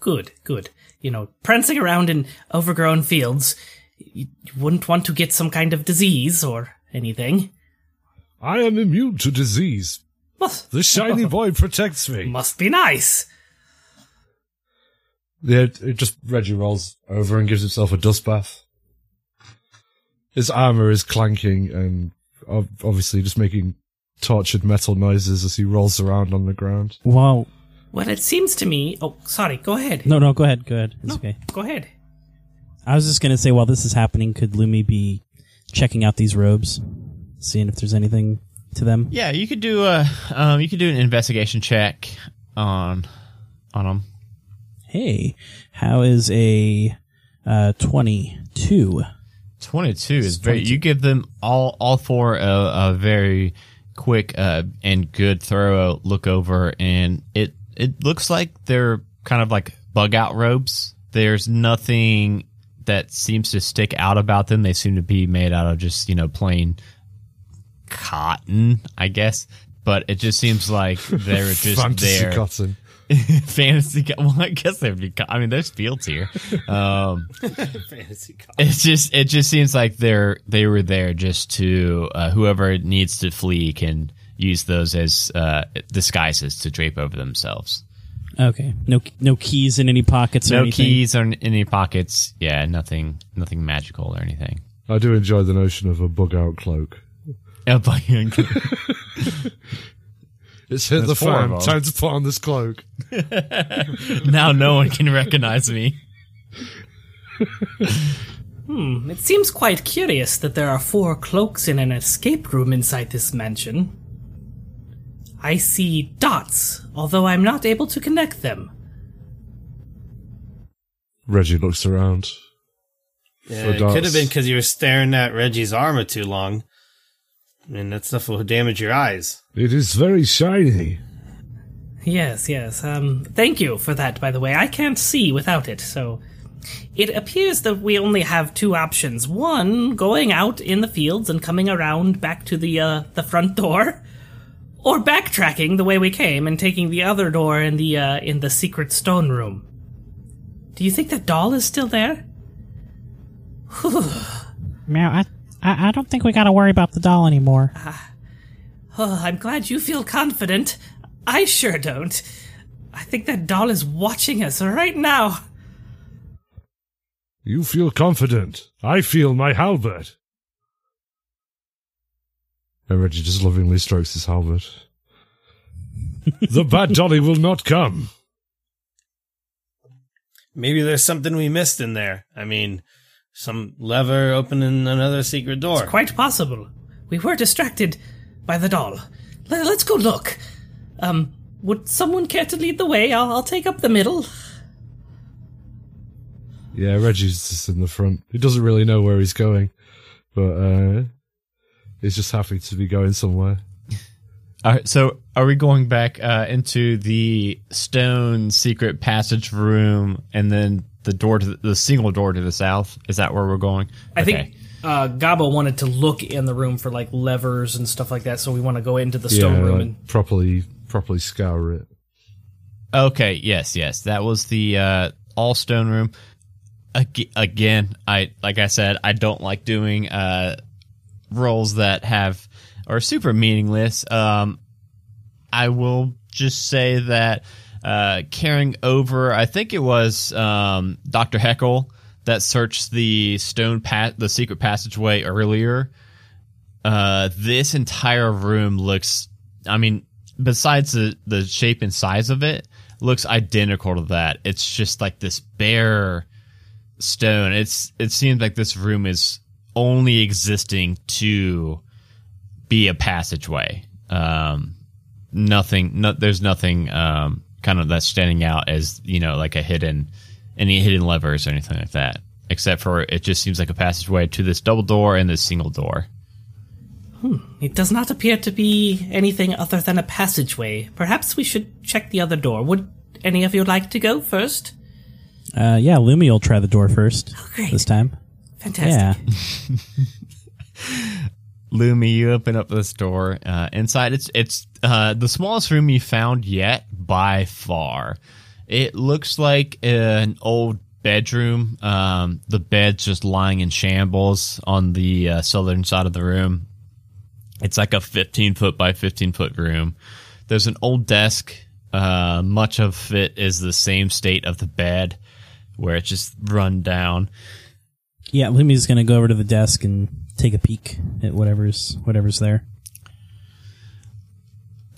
Good, good. You know, prancing around in overgrown fields, you wouldn't want to get some kind of disease or anything. I am immune to disease. Must, The shiny boy protects me. must be nice. Yeah, it just Reggie rolls over and gives himself a dust bath. His armor is clanking and obviously just making tortured metal noises as he rolls around on the ground. Well, Well, it seems to me. Oh, sorry. Go ahead. no, no, go ahead, go ahead. It's okay. Go ahead. I was just gonna say, while this is happening, could Lumi be checking out these robes, seeing if there's anything to them? Yeah, you could do a um, you could do an investigation check on on them. Hey, how is a uh, twenty-two? 22 is very you give them all all four a, a very quick uh, and good thorough look over and it it looks like they're kind of like bug out robes there's nothing that seems to stick out about them. They seem to be made out of just you know plain cotton i guess. But it just seems like they're just there. cotton. fantasy well i guess they'd be i mean there's fields here um Fantasy cop. it just it just seems like they're they were there just to uh, whoever needs to flee can use those as uh, disguises to drape over themselves. Okay, no, no keys in any pockets or No anything. keys or in any pockets. Yeah, nothing nothing magical or anything. I do enjoy the notion of a bug out cloak. Yeah, but- It's hit There's the four fan. of. Time to put on this cloak. now no one can recognize me. Hmm, it seems quite curious that there are four cloaks in an escape room inside this mansion. I see dots, although I'm not able to connect them. Reggie looks around. Yeah, For it could have been because you were staring at Reggie's armor too long. I mean, that stuff will damage your eyes. It is very shiny. Yes, yes. Um, thank you for that, by the way. I can't see without it, so. It appears that we only have two options. One, going out in the fields and coming around back to the, uh, the front door. Or backtracking the way we came and taking the other door in the, uh, in the secret stone room. Do you think the doll is still there? Meow, I, I, I don't think we gotta worry about the doll anymore. Oh, I'm glad you feel confident. I sure don't. I think that doll is watching us right now. You feel confident. I feel my halberd. And Reggie just lovingly strokes his halberd. the bad dolly will not come. Maybe there's something we missed in there. I mean, some lever opening another secret door. It's quite possible. We were distracted by the doll. Let, us go look. Um, would someone care to lead the way? I'll, I'll take up the middle. Yeah, Reggie's just in the front. He doesn't really know where he's going, but uh, he's just happy to be going somewhere. All right, so are we going back uh, into the stone secret passage room and then the door to the, the single door to the south? Is that where we're going? I Okay. think uh, Gabo wanted to look in the room for like levers and stuff like that, so we want to go into the stone yeah, room like, and properly, properly scour it. Okay, yes, yes. That was the uh, all stone room. Ag- Again, I like I said, I don't like doing uh, roles that have are super meaningless. Um, I will just say that uh, carrying over, I think it was um, Doctor Heckle that searched the stone pa- the secret passageway earlier. Uh, this entire room looks. I mean, besides the the shape and size of it, looks identical to that. It's just like this bare stone. It's it seems like this room is only existing to be a passageway. Um, nothing. No, there's nothing um, kind of that's standing out as you know like a hidden any hidden levers or anything like that. Except for it just seems like a passageway to this double door and this single door. It does not appear to be anything other than a passageway. Perhaps we should check the other door. Would any of you like to go first? Uh, yeah, Lumi will try the door first great. this time. Fantastic. Yeah. Lumi, you open up this door. Uh, inside, it's it's uh, the smallest room you found yet by far. It looks like an old bedroom. Um, the bed's just lying in shambles on the uh, southern side of the room. It's like a 15 foot by 15 foot room. There's an old desk. Uh, much of it is the same state of the bed, where it's just run down. Yeah, Lumi's gonna go over to the desk and take a peek at whatever's whatever's there.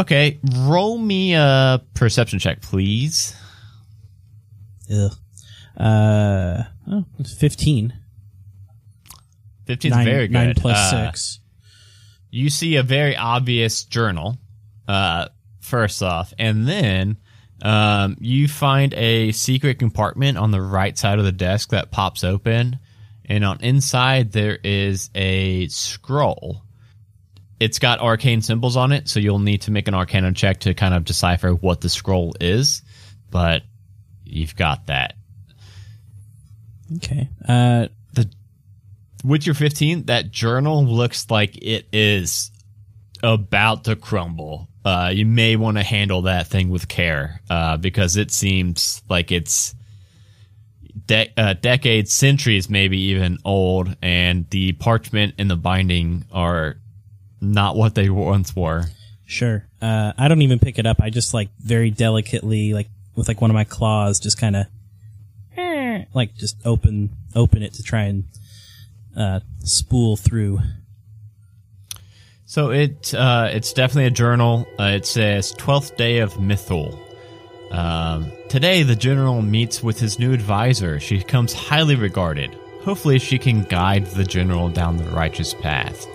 Okay, roll me a perception check, please. Ugh. Uh, oh, it's 15. 15 is very good. Nine plus Uh, six. You see a very obvious journal, uh, first off, and then um, you find a secret compartment on the right side of the desk that pops open, and on inside there is a scroll. It's got arcane symbols on it, so you'll need to make an arcana check to kind of decipher what the scroll is, but you've got that. Okay. Uh, the with your 15 that journal looks like it is about to crumble uh, you may want to handle that thing with care uh, because it seems like it's de- uh, decades centuries maybe even old and the parchment and the binding are not what they once were sure. Uh, I don't even pick it up. I just like very delicately, like with like one of my claws, just kind of like just open open it to try and uh, spool through. So it uh, it's definitely a journal. Uh, it says twelfth day of Mithul. Um, today, the general meets with his new advisor. She comes highly regarded. Hopefully, she can guide the general down the righteous path.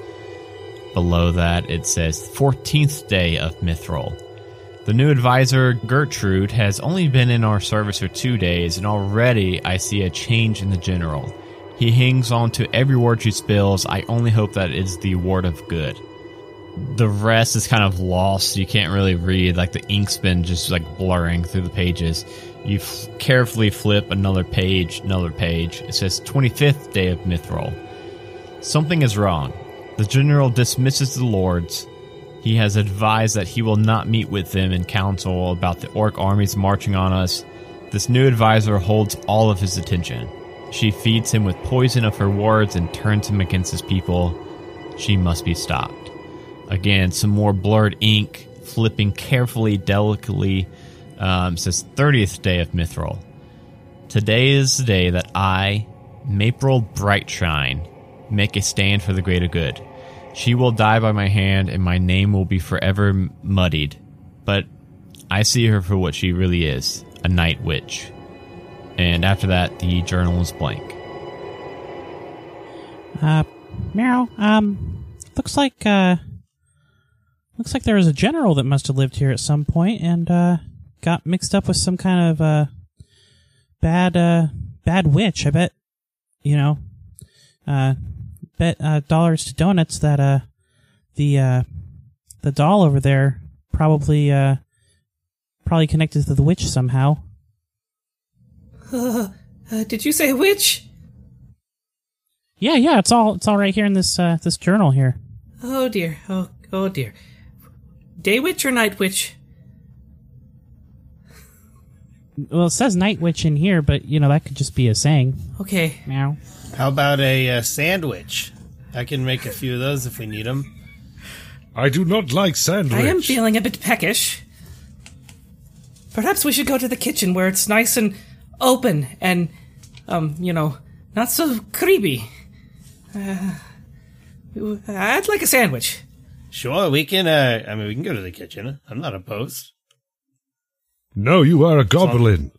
Below that, it says fourteenth day of Mithril. The new advisor, Gertrude, has only been in our service for two days, and already I see a change in the general. He hangs on to every word she spills. I only hope that it's the word of good the rest is kind of lost. You can't really read. Like the ink's been just like blurring through the pages. You carefully flip another page, another page. It says 25th day of Mithril. Something is wrong. The general dismisses the lords. He has advised that he will not meet with them in council about the orc armies marching on us. This new advisor holds all of his attention. She feeds him with poison of her words and turns him against his people. She must be stopped. Again, some more blurred ink, flipping carefully, delicately. Um, says 30th day of Mithril. Today is the day that I, Mapril Brightshine, make a stand for the greater good. She will die by my hand, and my name will be forever muddied. But I see her for what she really is a night witch. And after that, the journal is blank. Uh, Meryl, um, looks like, uh, looks like there was a general that must have lived here at some point and uh, got mixed up with some kind of uh, bad uh, bad witch. I bet you know. Uh, bet uh, dollars to donuts that uh, the uh, the doll over there probably uh, probably connected to the witch somehow. Uh, did you say witch? Yeah, yeah, it's all it's all right here in this uh, this journal here. Oh dear. Oh, oh dear. Day witch or night witch? Well, it says night witch in here, but you know that could just be a saying. Okay. Meow. How about a uh, sandwich? I can make a few of those if we need them. I do not like sandwich. I am feeling a bit peckish. Perhaps we should go to the kitchen where it's nice and open and, um, you know, not so creepy. Uh, I'd like a sandwich. Sure, we can. Uh, I mean, we can go to the kitchen. I'm not opposed. No, you are a goblin.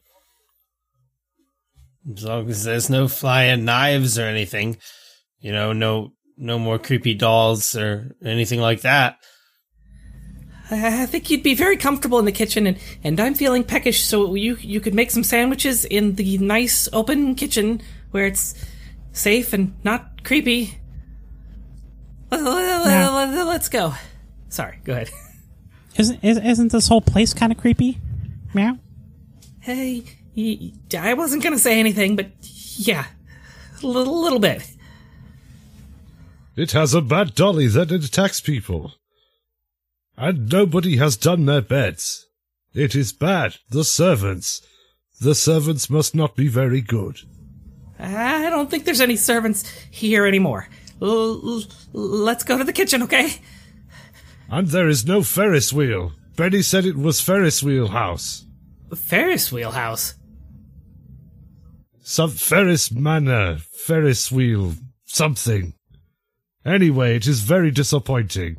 As long as there's no flying knives or anything, you know, no no more creepy dolls or anything like that. I I think you'd be very comfortable in the kitchen, and, and I'm feeling peckish, so you you could make some sandwiches in the nice open kitchen where it's safe and not creepy. Let- let- let- Let's go. Sorry, go ahead. Isn't is, isn't this whole place kind of creepy? Meow. Hey, y- y- I wasn't gonna say anything, but yeah, a little, little bit. It has a bad dolly that attacks people. And nobody has done their beds. It is bad. The servants. The servants must not be very good. I don't think there's any servants here anymore. L- let's go to the kitchen, okay? And there is no Ferris wheel. Benny said it was Ferris wheel house. Ferris wheel house. Some Ferris manor, Ferris wheel, something. Anyway, it is very disappointing.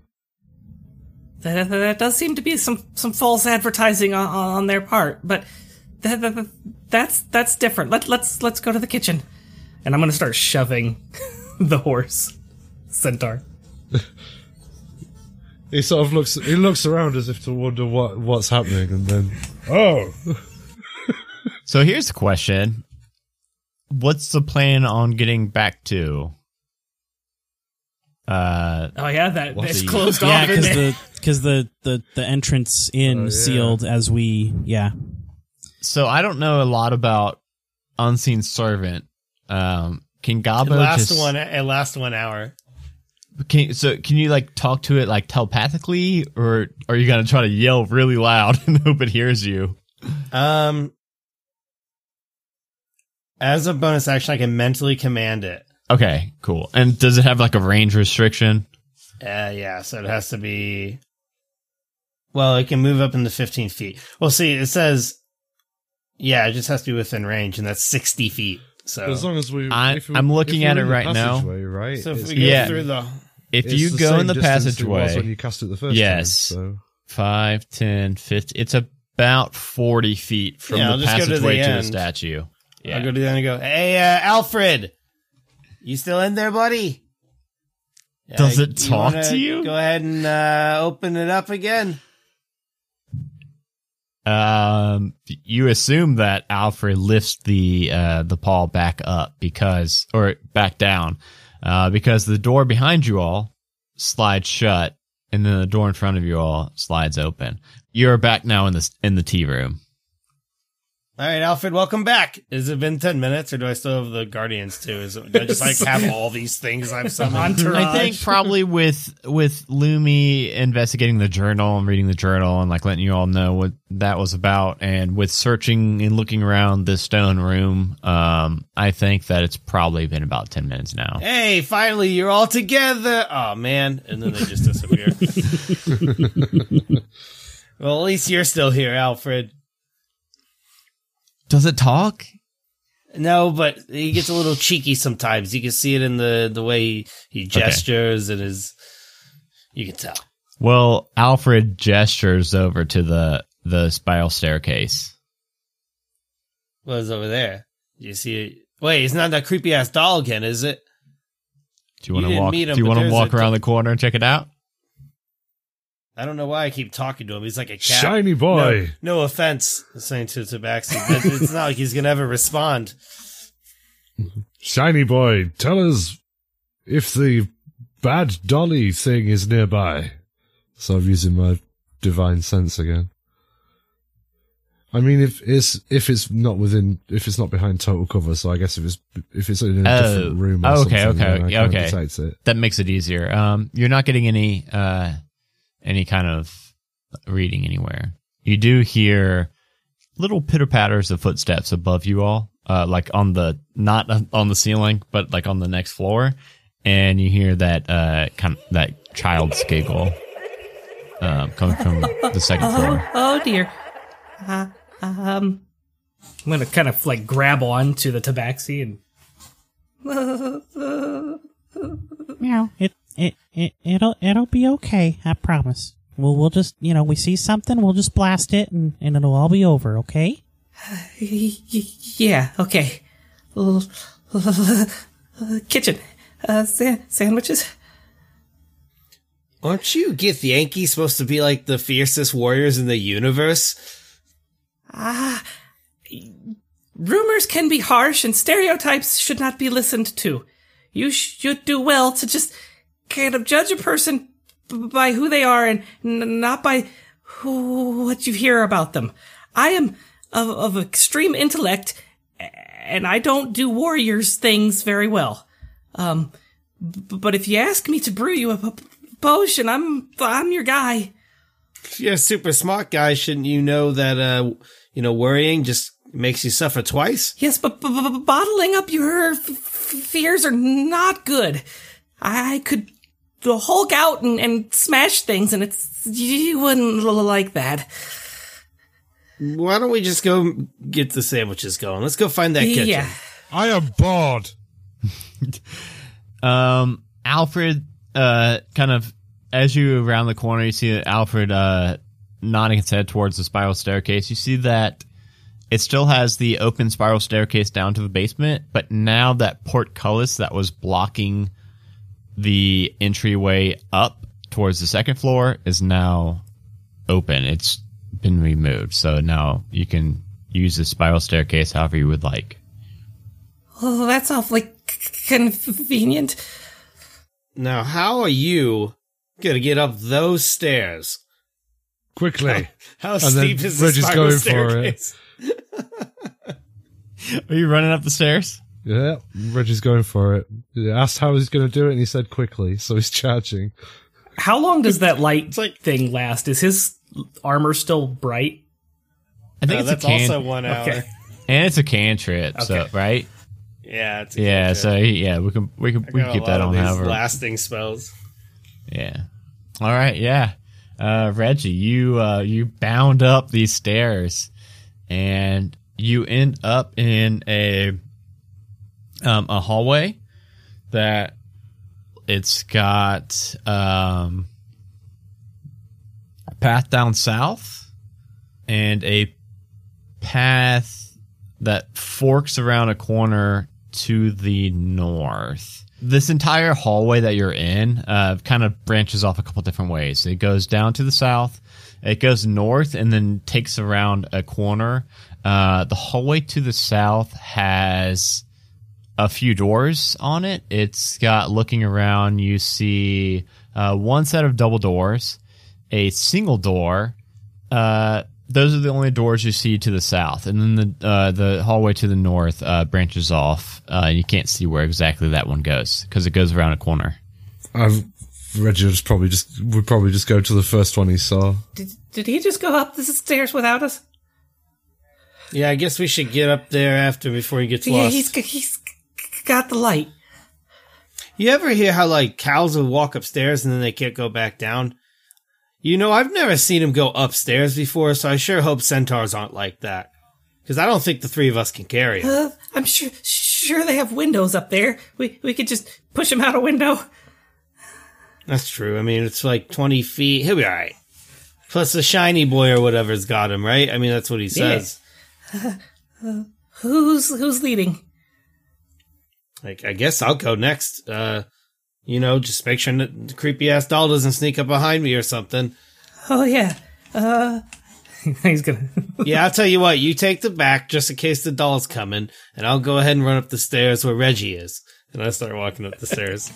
That, that, that does seem to be some, some false advertising on, on their part, but that, that, that- that's that's different. Let, let's let's go to the kitchen, and I'm gonna start shoving the horse centaur. He sort of looks. He looks around as if to wonder what what's happening, and then oh, So here's the question: What's the plan on getting back to? Uh, Oh yeah, that it's the- closed Yeah, off. because the because the, the the entrance in yeah. sealed as we yeah. so I don't know a lot about unseen servant. Um, can It Gabo lasts just one. It lasts one hour. Can, so can you like talk to it like telepathically, or are you gonna try to yell really loud and hope it hears you? Um, as a bonus action, I can mentally command it. Okay, cool. And does it have like a range restriction? Uh, yeah, so it has to be. Well, it can move up into 15 feet. Well, see, it says, yeah, it just has to be within range, and that's 60 feet. So, as long as we, I- if we- I'm looking if at it right now. Right. so if It's- we go Yeah. through the, If it's you go in the distance it was passageway, when you cast it the first Yes. time. 5, 10, 50, it's about 40 feet from Yeah, the just go to the passageway to the, statue. Yeah. I'll go to the end and go, hey, uh, Alfred, you still in there, buddy? Does Uh, it talk to you? Go ahead and uh, open it up again. Um, you assume that Alfred lifts the uh, the paw back up because, or back down, uh, because the door behind you all slides shut, and then the door in front of you all slides open. You're back now in the in the tea room. All right, Alfred, welcome back. Has it been 10 minutes, or do I still have the Guardians too? Is it, do I just like have all these things I've summoned? Entourage. I think probably with with Lumi investigating the journal and reading the journal and like letting you all know what that was about, and with searching and looking around this stone room, um, I think that it's probably been about ten minutes now. hey, finally, you're all together. Oh, man. And then they just disappear. well, at least you're still here, Alfred. Does it talk? No, but he gets a little cheeky sometimes. You can see it in the, the way he, he gestures and his. You can tell. Well, Alfred gestures over to the the spiral staircase. What is over there? You see it? Wait, it's not that creepy ass doll again, is it? Do you want to walk? meet him, do you want to walk around the corner and check it out? I don't know why I keep talking to him. He's like a cat. Shiny boy. No, no offense, saying to Tabaxi, but it's not like he's gonna ever respond. Shiny boy, tell us if the bad dolly thing is nearby. So I'm using my divine sense again. I mean, if it's if it's not within, if it's not behind total cover, so I guess if it's if it's in a Oh. different room, or Okay, something, okay, then I can't okay. it. That makes it easier. Um, you're not getting any uh, any kind of reading anywhere. You do hear little pitter patters of footsteps above you all, uh, like on the not on the ceiling, but like on the next floor, and you hear that uh, kind of that child's giggle um, coming from the second floor. Oh dear. Uh, um, I'm gonna kind of like grab on to the tabaxi and Meow. It, it, it, it'll, it'll be okay. I promise. We'll, we'll just, you know, we see something, we'll just blast it and, and it'll all be over, okay? y- y- yeah, okay. Kitchen. Uh, sa- sandwiches? Aren't you Githyanki supposed to be like the fiercest warriors in the universe? Ah, rumors can be harsh and stereotypes should not be listened to. You should do well to just of judge a person by who they are and not by who, what you hear about them. I am of, of extreme intellect and I don't do warriors things very well. Um, but if you ask me to brew you a potion, I'm, I'm your guy. You're a super smart guy, shouldn't you know that, uh, you know, worrying just makes you suffer twice? Yes, but b- b- bottling up your f- fears are not good. I could hulk out and, and smash things, and it's you wouldn't like that. Why don't we just go get the sandwiches going? Let's go find that kitchen. Yeah, I am bored. Um, Alfred, uh, kind of as you around the corner, you see Alfred uh, nodding his head towards the spiral staircase. You see that it still has the open spiral staircase down to the basement, but now that portcullis that was blocking the entryway up towards the second floor is now open. It's been removed, so now you can use the spiral staircase however you would like. oh, that's awfully c- convenient. Now, how are you gonna get up those stairs? Quickly. How then steep is the Reggie's spiral going for it. staircase? Are you running up the stairs? Yeah, Reggie's going for it. He asked how he's going to do it, and he said quickly, so he's charging. how long does that light like- thing last? Is his armor still bright? I think Uh, it's that's a can, also one hour. Okay. and it's a cantrip. So right. Yeah, it's a Yeah, cantrip. so yeah, we can we can we can a keep that on these however. lasting spells. Yeah. All right, yeah. Uh Reggie, you uh you bound up these stairs and you end up in a um a hallway that it's got um a path down south and a path that forks around a corner to the north. This entire hallway that you're in uh, kind of branches off a couple different ways. It goes down to the south, it goes north, and then takes around a corner. Uh, the hallway to the south has a few doors on it. It's got looking around, you see uh, one set of double doors, a single door, uh, those are the only doors you see to the south, and then the uh, the hallway to the north uh, branches off. Uh, you can't see where exactly that one goes because it goes around a corner. I've, Reggie would probably just would probably just go to the first one he saw. Did, did he just go up the stairs without us? Yeah, I guess we should get up there after before he gets Yeah, lost. he's he's g- got the light. You ever hear how like cows will walk upstairs and then they can't go back down? You know, I've never seen him go upstairs before, so I sure hope centaurs aren't like that. Because I don't think the three of us can carry him. Uh, I'm sure sure they have windows up there. We we could just push him out a window. That's true. I mean, it's like 20 feet. He'll be alright. Plus the shiny boy or whatever's got him, right? I mean, that's what he says. Who's who's leading? Like, I guess I'll go next. Uh, you know, just make sure that the creepy ass doll doesn't sneak up behind me or something. Oh yeah. Uh, He's gonna. Yeah, I'll tell you what. You take the back just in case the doll's coming, and I'll go ahead and run up the stairs where Reggie is. And I start walking up the stairs.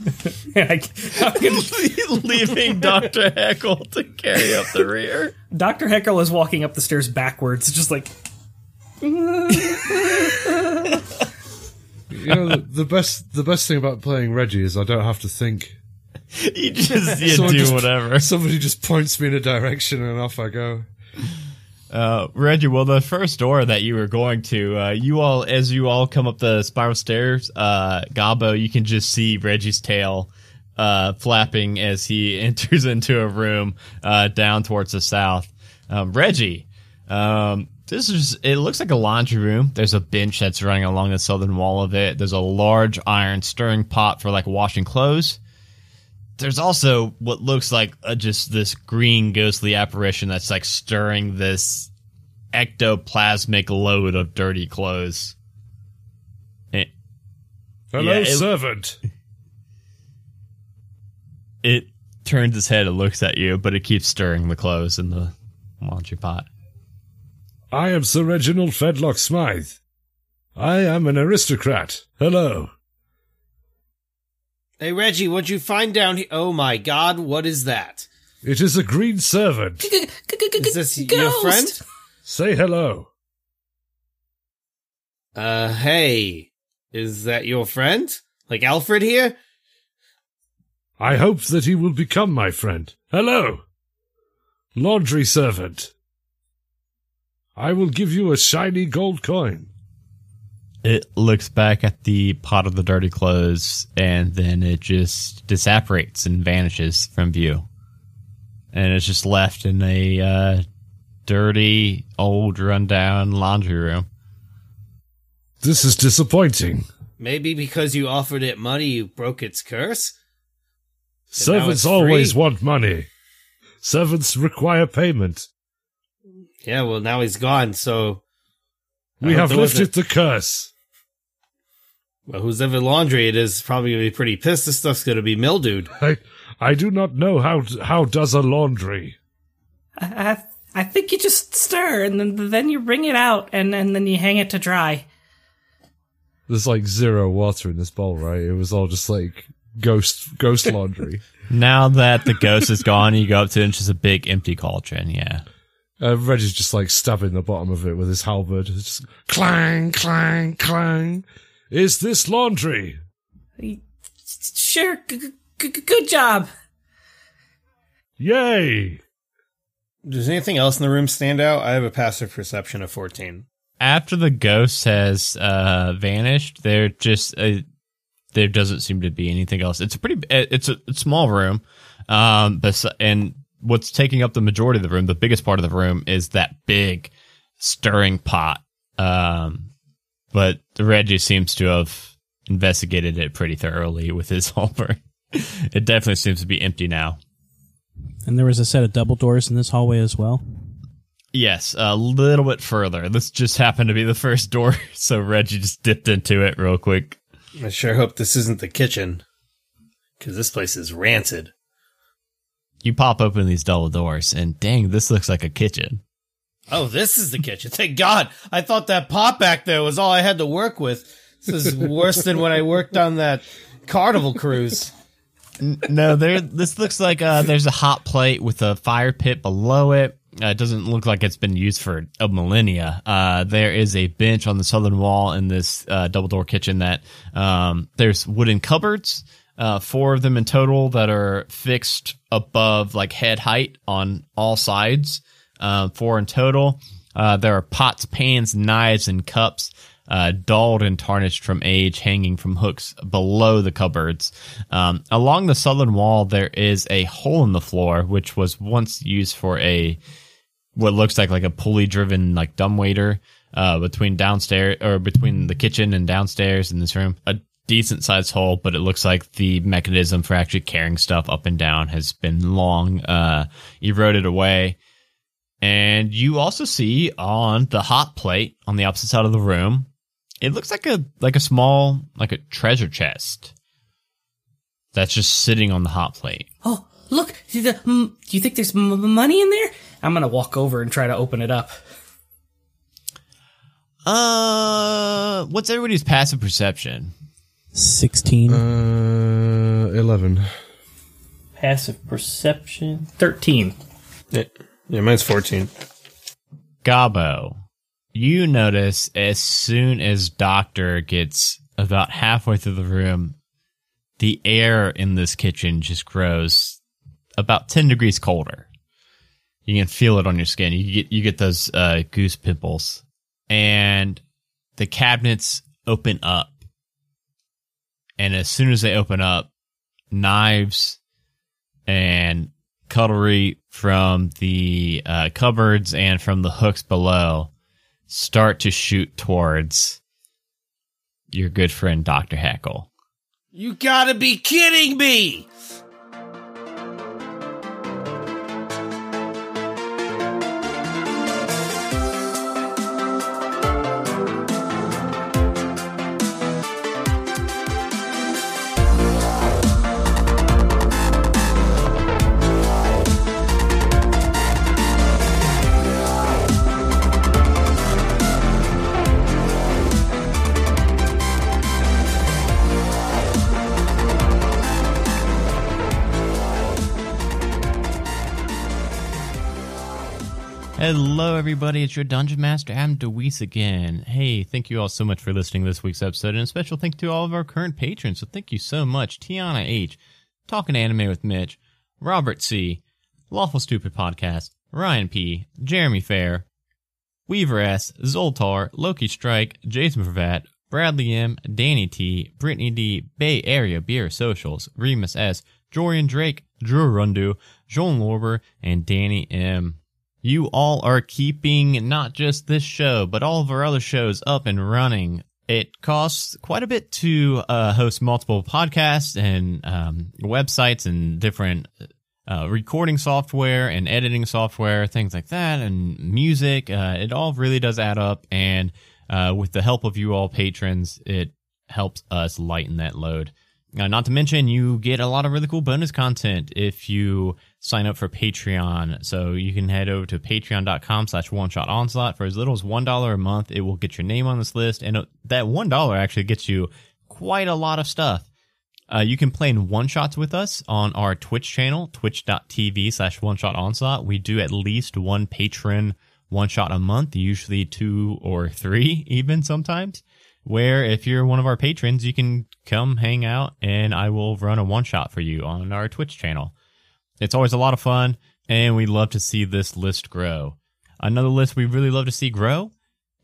I, am gonna, leaving Dr. Heckle to carry up the rear. Dr. Heckle is walking up the stairs backwards, just like. You know, the, the best the best thing about playing Reggie is I don't have to think. You just you do just- whatever. Somebody just points me in a direction and off I go. Uh, Reggie, well, the first door that you were going to, uh, you all, as you all come up the spiral stairs, uh, Gabo, you can just see Reggie's tail, uh, flapping as he enters into a room, uh, down towards the south. Um, Reggie, um, this is, it looks like a laundry room. There's a bench that's running along the southern wall of it. There's a large iron stirring pot for like washing clothes there's also what looks like uh, just this green ghostly apparition that's like stirring this ectoplasmic load of dirty clothes. It, Hello, Yeah, it- servant. it turns its head and looks at you, but it keeps stirring the clothes in the laundry pot. I am Sir Reginald Fedlock Smythe. I am an aristocrat. Hello. Hey, Reggie, what'd you find down here? Oh my god, what is that? It is a green servant. Is this your friend? Say hello. Uh, hey. Is that your friend? Like Alfred here? I hope that he will become my friend. Hello. Laundry servant. I will give you a shiny gold coin. It looks back at the pot of the dirty clothes and then it just disapparates and vanishes from view. And it's just left in a uh, dirty, old, rundown laundry room. This is disappointing. Maybe because you offered it money, you broke its curse? now Servants always want money. Servants require payment. Yeah, well, now he's gone, so. We have there wasn't- lifted the curse. Well, whose ever laundry it is probably gonna be pretty pissed. This stuff's gonna be mildewed. I, I do not know how how does a laundry. I, I, I think you just stir and then then you wring it out and, and then you hang it to dry. There's like zero water in this bowl, right? It was all just like ghost ghost laundry. Now that the ghost is gone, you go up to it and it's just a big empty cauldron. Yeah. Uh, Reggie's just like stabbing the bottom of it with his halberd. It's just clang, clang, clang. Is this laundry? Sure, g- g- g- good job. Yay! Does anything else in the room stand out? I have a passive perception of 14. After the ghost has uh, vanished, there just uh, there doesn't seem to be anything else. It's a pretty it's a, it's a small room, um, but and what's taking up the majority of the room, the biggest part of the room, is that big stirring pot. Um, but Reggie seems to have investigated it pretty thoroughly with his halberd. it definitely seems to be empty now. And there was a set of double doors in this hallway as well. Yes, a little bit further. This just happened to be the first door, so Reggie just dipped into it real quick. I sure hope this isn't the kitchen. Because this place is rancid. You pop open these double doors, and dang, this looks like a kitchen. Oh, this is the kitchen. Thank God. I thought that pot back there was all I had to work with. This is worse than when I worked on that carnival cruise. No, there. This looks like uh, there's a hot plate with a fire pit below it. Uh, it doesn't look like it's been used for a millennia. Uh, there is a bench on the southern wall in this uh, double door kitchen that um, there's wooden cupboards, uh, four of them in total that are fixed above like head height on all sides. Uh, four in total. Uh, there are pots, pans, knives, and cups uh, dulled and tarnished from age, hanging from hooks below the cupboards. Um, along the southern wall, there is a hole in the floor, which was once used for a what looks like like a pulley driven like dumbwaiter uh, between downstairs or between the kitchen and downstairs in this room. A decent sized hole, but it looks like the mechanism for actually carrying stuff up and down has been long uh, eroded away. And you also see on the hot plate on the opposite side of the room, it looks like a like a small like a treasure chest. that's just sitting on the hot plate. Oh, look! the- mm, Do you think there's money in there? I'm gonna walk over and try to open it up. Uh, what's everybody's passive perception? 16. Uh, 11. Passive perception. Thirteen. Yeah, yeah mine's 14. Gabo, you notice as soon as Doctor gets about halfway through the room, the air in this kitchen just grows about 10 degrees colder. You can feel it on your skin. You get, you get those, uh, goose pimples and the cabinets open up. And as soon as they open up, knives and cutlery from the uh, cupboards and from the hooks below start to shoot towards your good friend Dr. Hackle. You gotta be kidding me! Hello, everybody. It's your Dungeon Master, Adam DeWeese again. Hey, thank you all so much for listening to this week's episode, and a special thank you to all of our current patrons. So thank you so much. Tiana H., Talking Anime with Mitch, Robert C., Lawful Stupid Podcast, Ryan P., Jeremy Fair, Weaver S., Zoltar, Loki Strike, Jason Pravat, Bradley M., Danny T., Brittany D., Bay Area Beer Socials, Remus S., Jorian Drake, Drew Rundu, Joan Lorber, and Danny M. You all are keeping not just this show, but all of our other shows up and running. It costs quite a bit to uh, host multiple podcasts and um, websites and different uh, recording software and editing software, things like that, and music. Uh, it all really does add up. And uh, with the help of you all patrons, it helps us lighten that load. Not to mention, you get a lot of really cool bonus content if you sign up for Patreon. So you can head over to patreon.com slash one shot onslaught for as little as $1 a month. It will get your name on this list. And that $1 actually gets you quite a lot of stuff. Uh, you can play in one shots with us on our Twitch channel, twitch.tv slash one shot onslaught. We do at least one patron one shot a month, usually two or three, even sometimes. Where if you're one of our patrons, you can come hang out and I will run a one shot for you on our Twitch channel. It's always a lot of fun, and we love to see this list grow. Another list we really love to see grow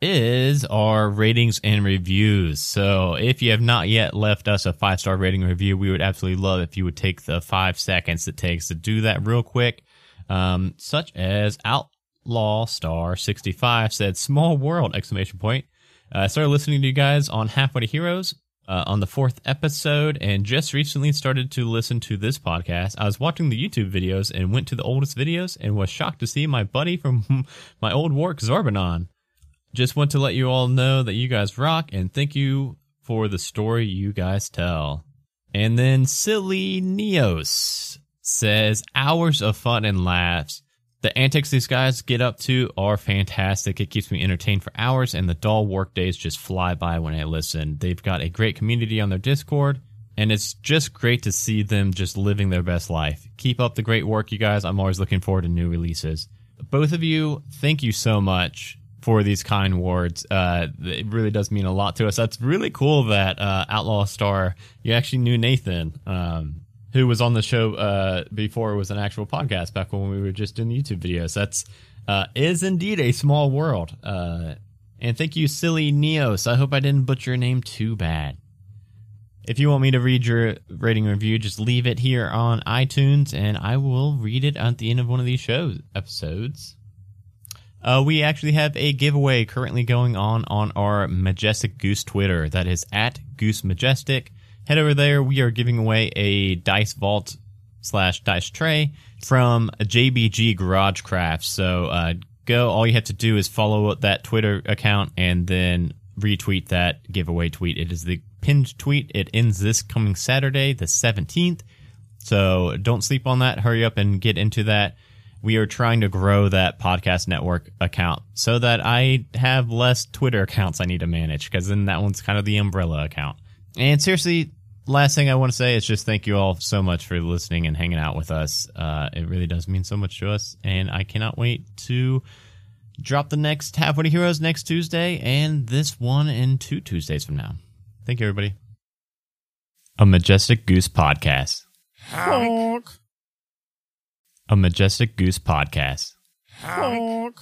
is our ratings and reviews. So if you have not yet left us a five star rating review, we would absolutely love if you would take the five seconds it takes to do that real quick. Um, such as Outlaw Star 65 said, small world, exclamation point. Uh, I started listening to you guys on Halfway to Heroes uh, on the fourth episode and just recently started to listen to this podcast. I was watching the YouTube videos and went to the oldest videos and was shocked to see my buddy from my old work, Zorbanon. Just want to let you all know that you guys rock and thank you for the story you guys tell. And then Silly Neos says hours of fun and laughs. The antics these guys get up to are fantastic. It keeps me entertained for hours, and the dull work days just fly by when I listen. They've got a great community on their Discord, and it's just great to see them just living their best life. Keep up the great work, you guys. I'm always looking forward to new releases. Both of you, thank you so much for these kind words. Uh, it really does mean a lot to us. That's really cool that uh, Outlaw Star, you actually knew Nathan. Um, who was on the show uh, before it was an actual podcast back when we were just doing YouTube videos. That's uh, is indeed a small world. Uh, and thank you, silly Neos. I hope I didn't butcher your name too bad. If you want me to read your rating review, just leave it here on iTunes, and I will read it at the end of one of these shows episodes. Uh, we actually have a giveaway currently going on on our Majestic Goose Twitter. That is at Goose Majestic head over there. We are giving away a dice vault slash dice tray from JBG Garage Crafts. So uh, go. All you have to do is follow that Twitter account and then retweet that giveaway tweet. It is the pinned tweet. It ends this coming Saturday, the 17th. So don't sleep on that. Hurry up and get into that. We are trying to grow that podcast network account so that I have less Twitter accounts I need to manage because then that one's kind of the umbrella account. And seriously, last thing I want to say is just thank you all so much for listening and hanging out with us. Uh, it really does mean so much to us. And I cannot wait to drop the next Halfway to Heroes next Tuesday and this one in two Tuesdays from now. Thank you, everybody. A Majestic Goose Podcast. Honk. A Majestic Goose Podcast. Honk.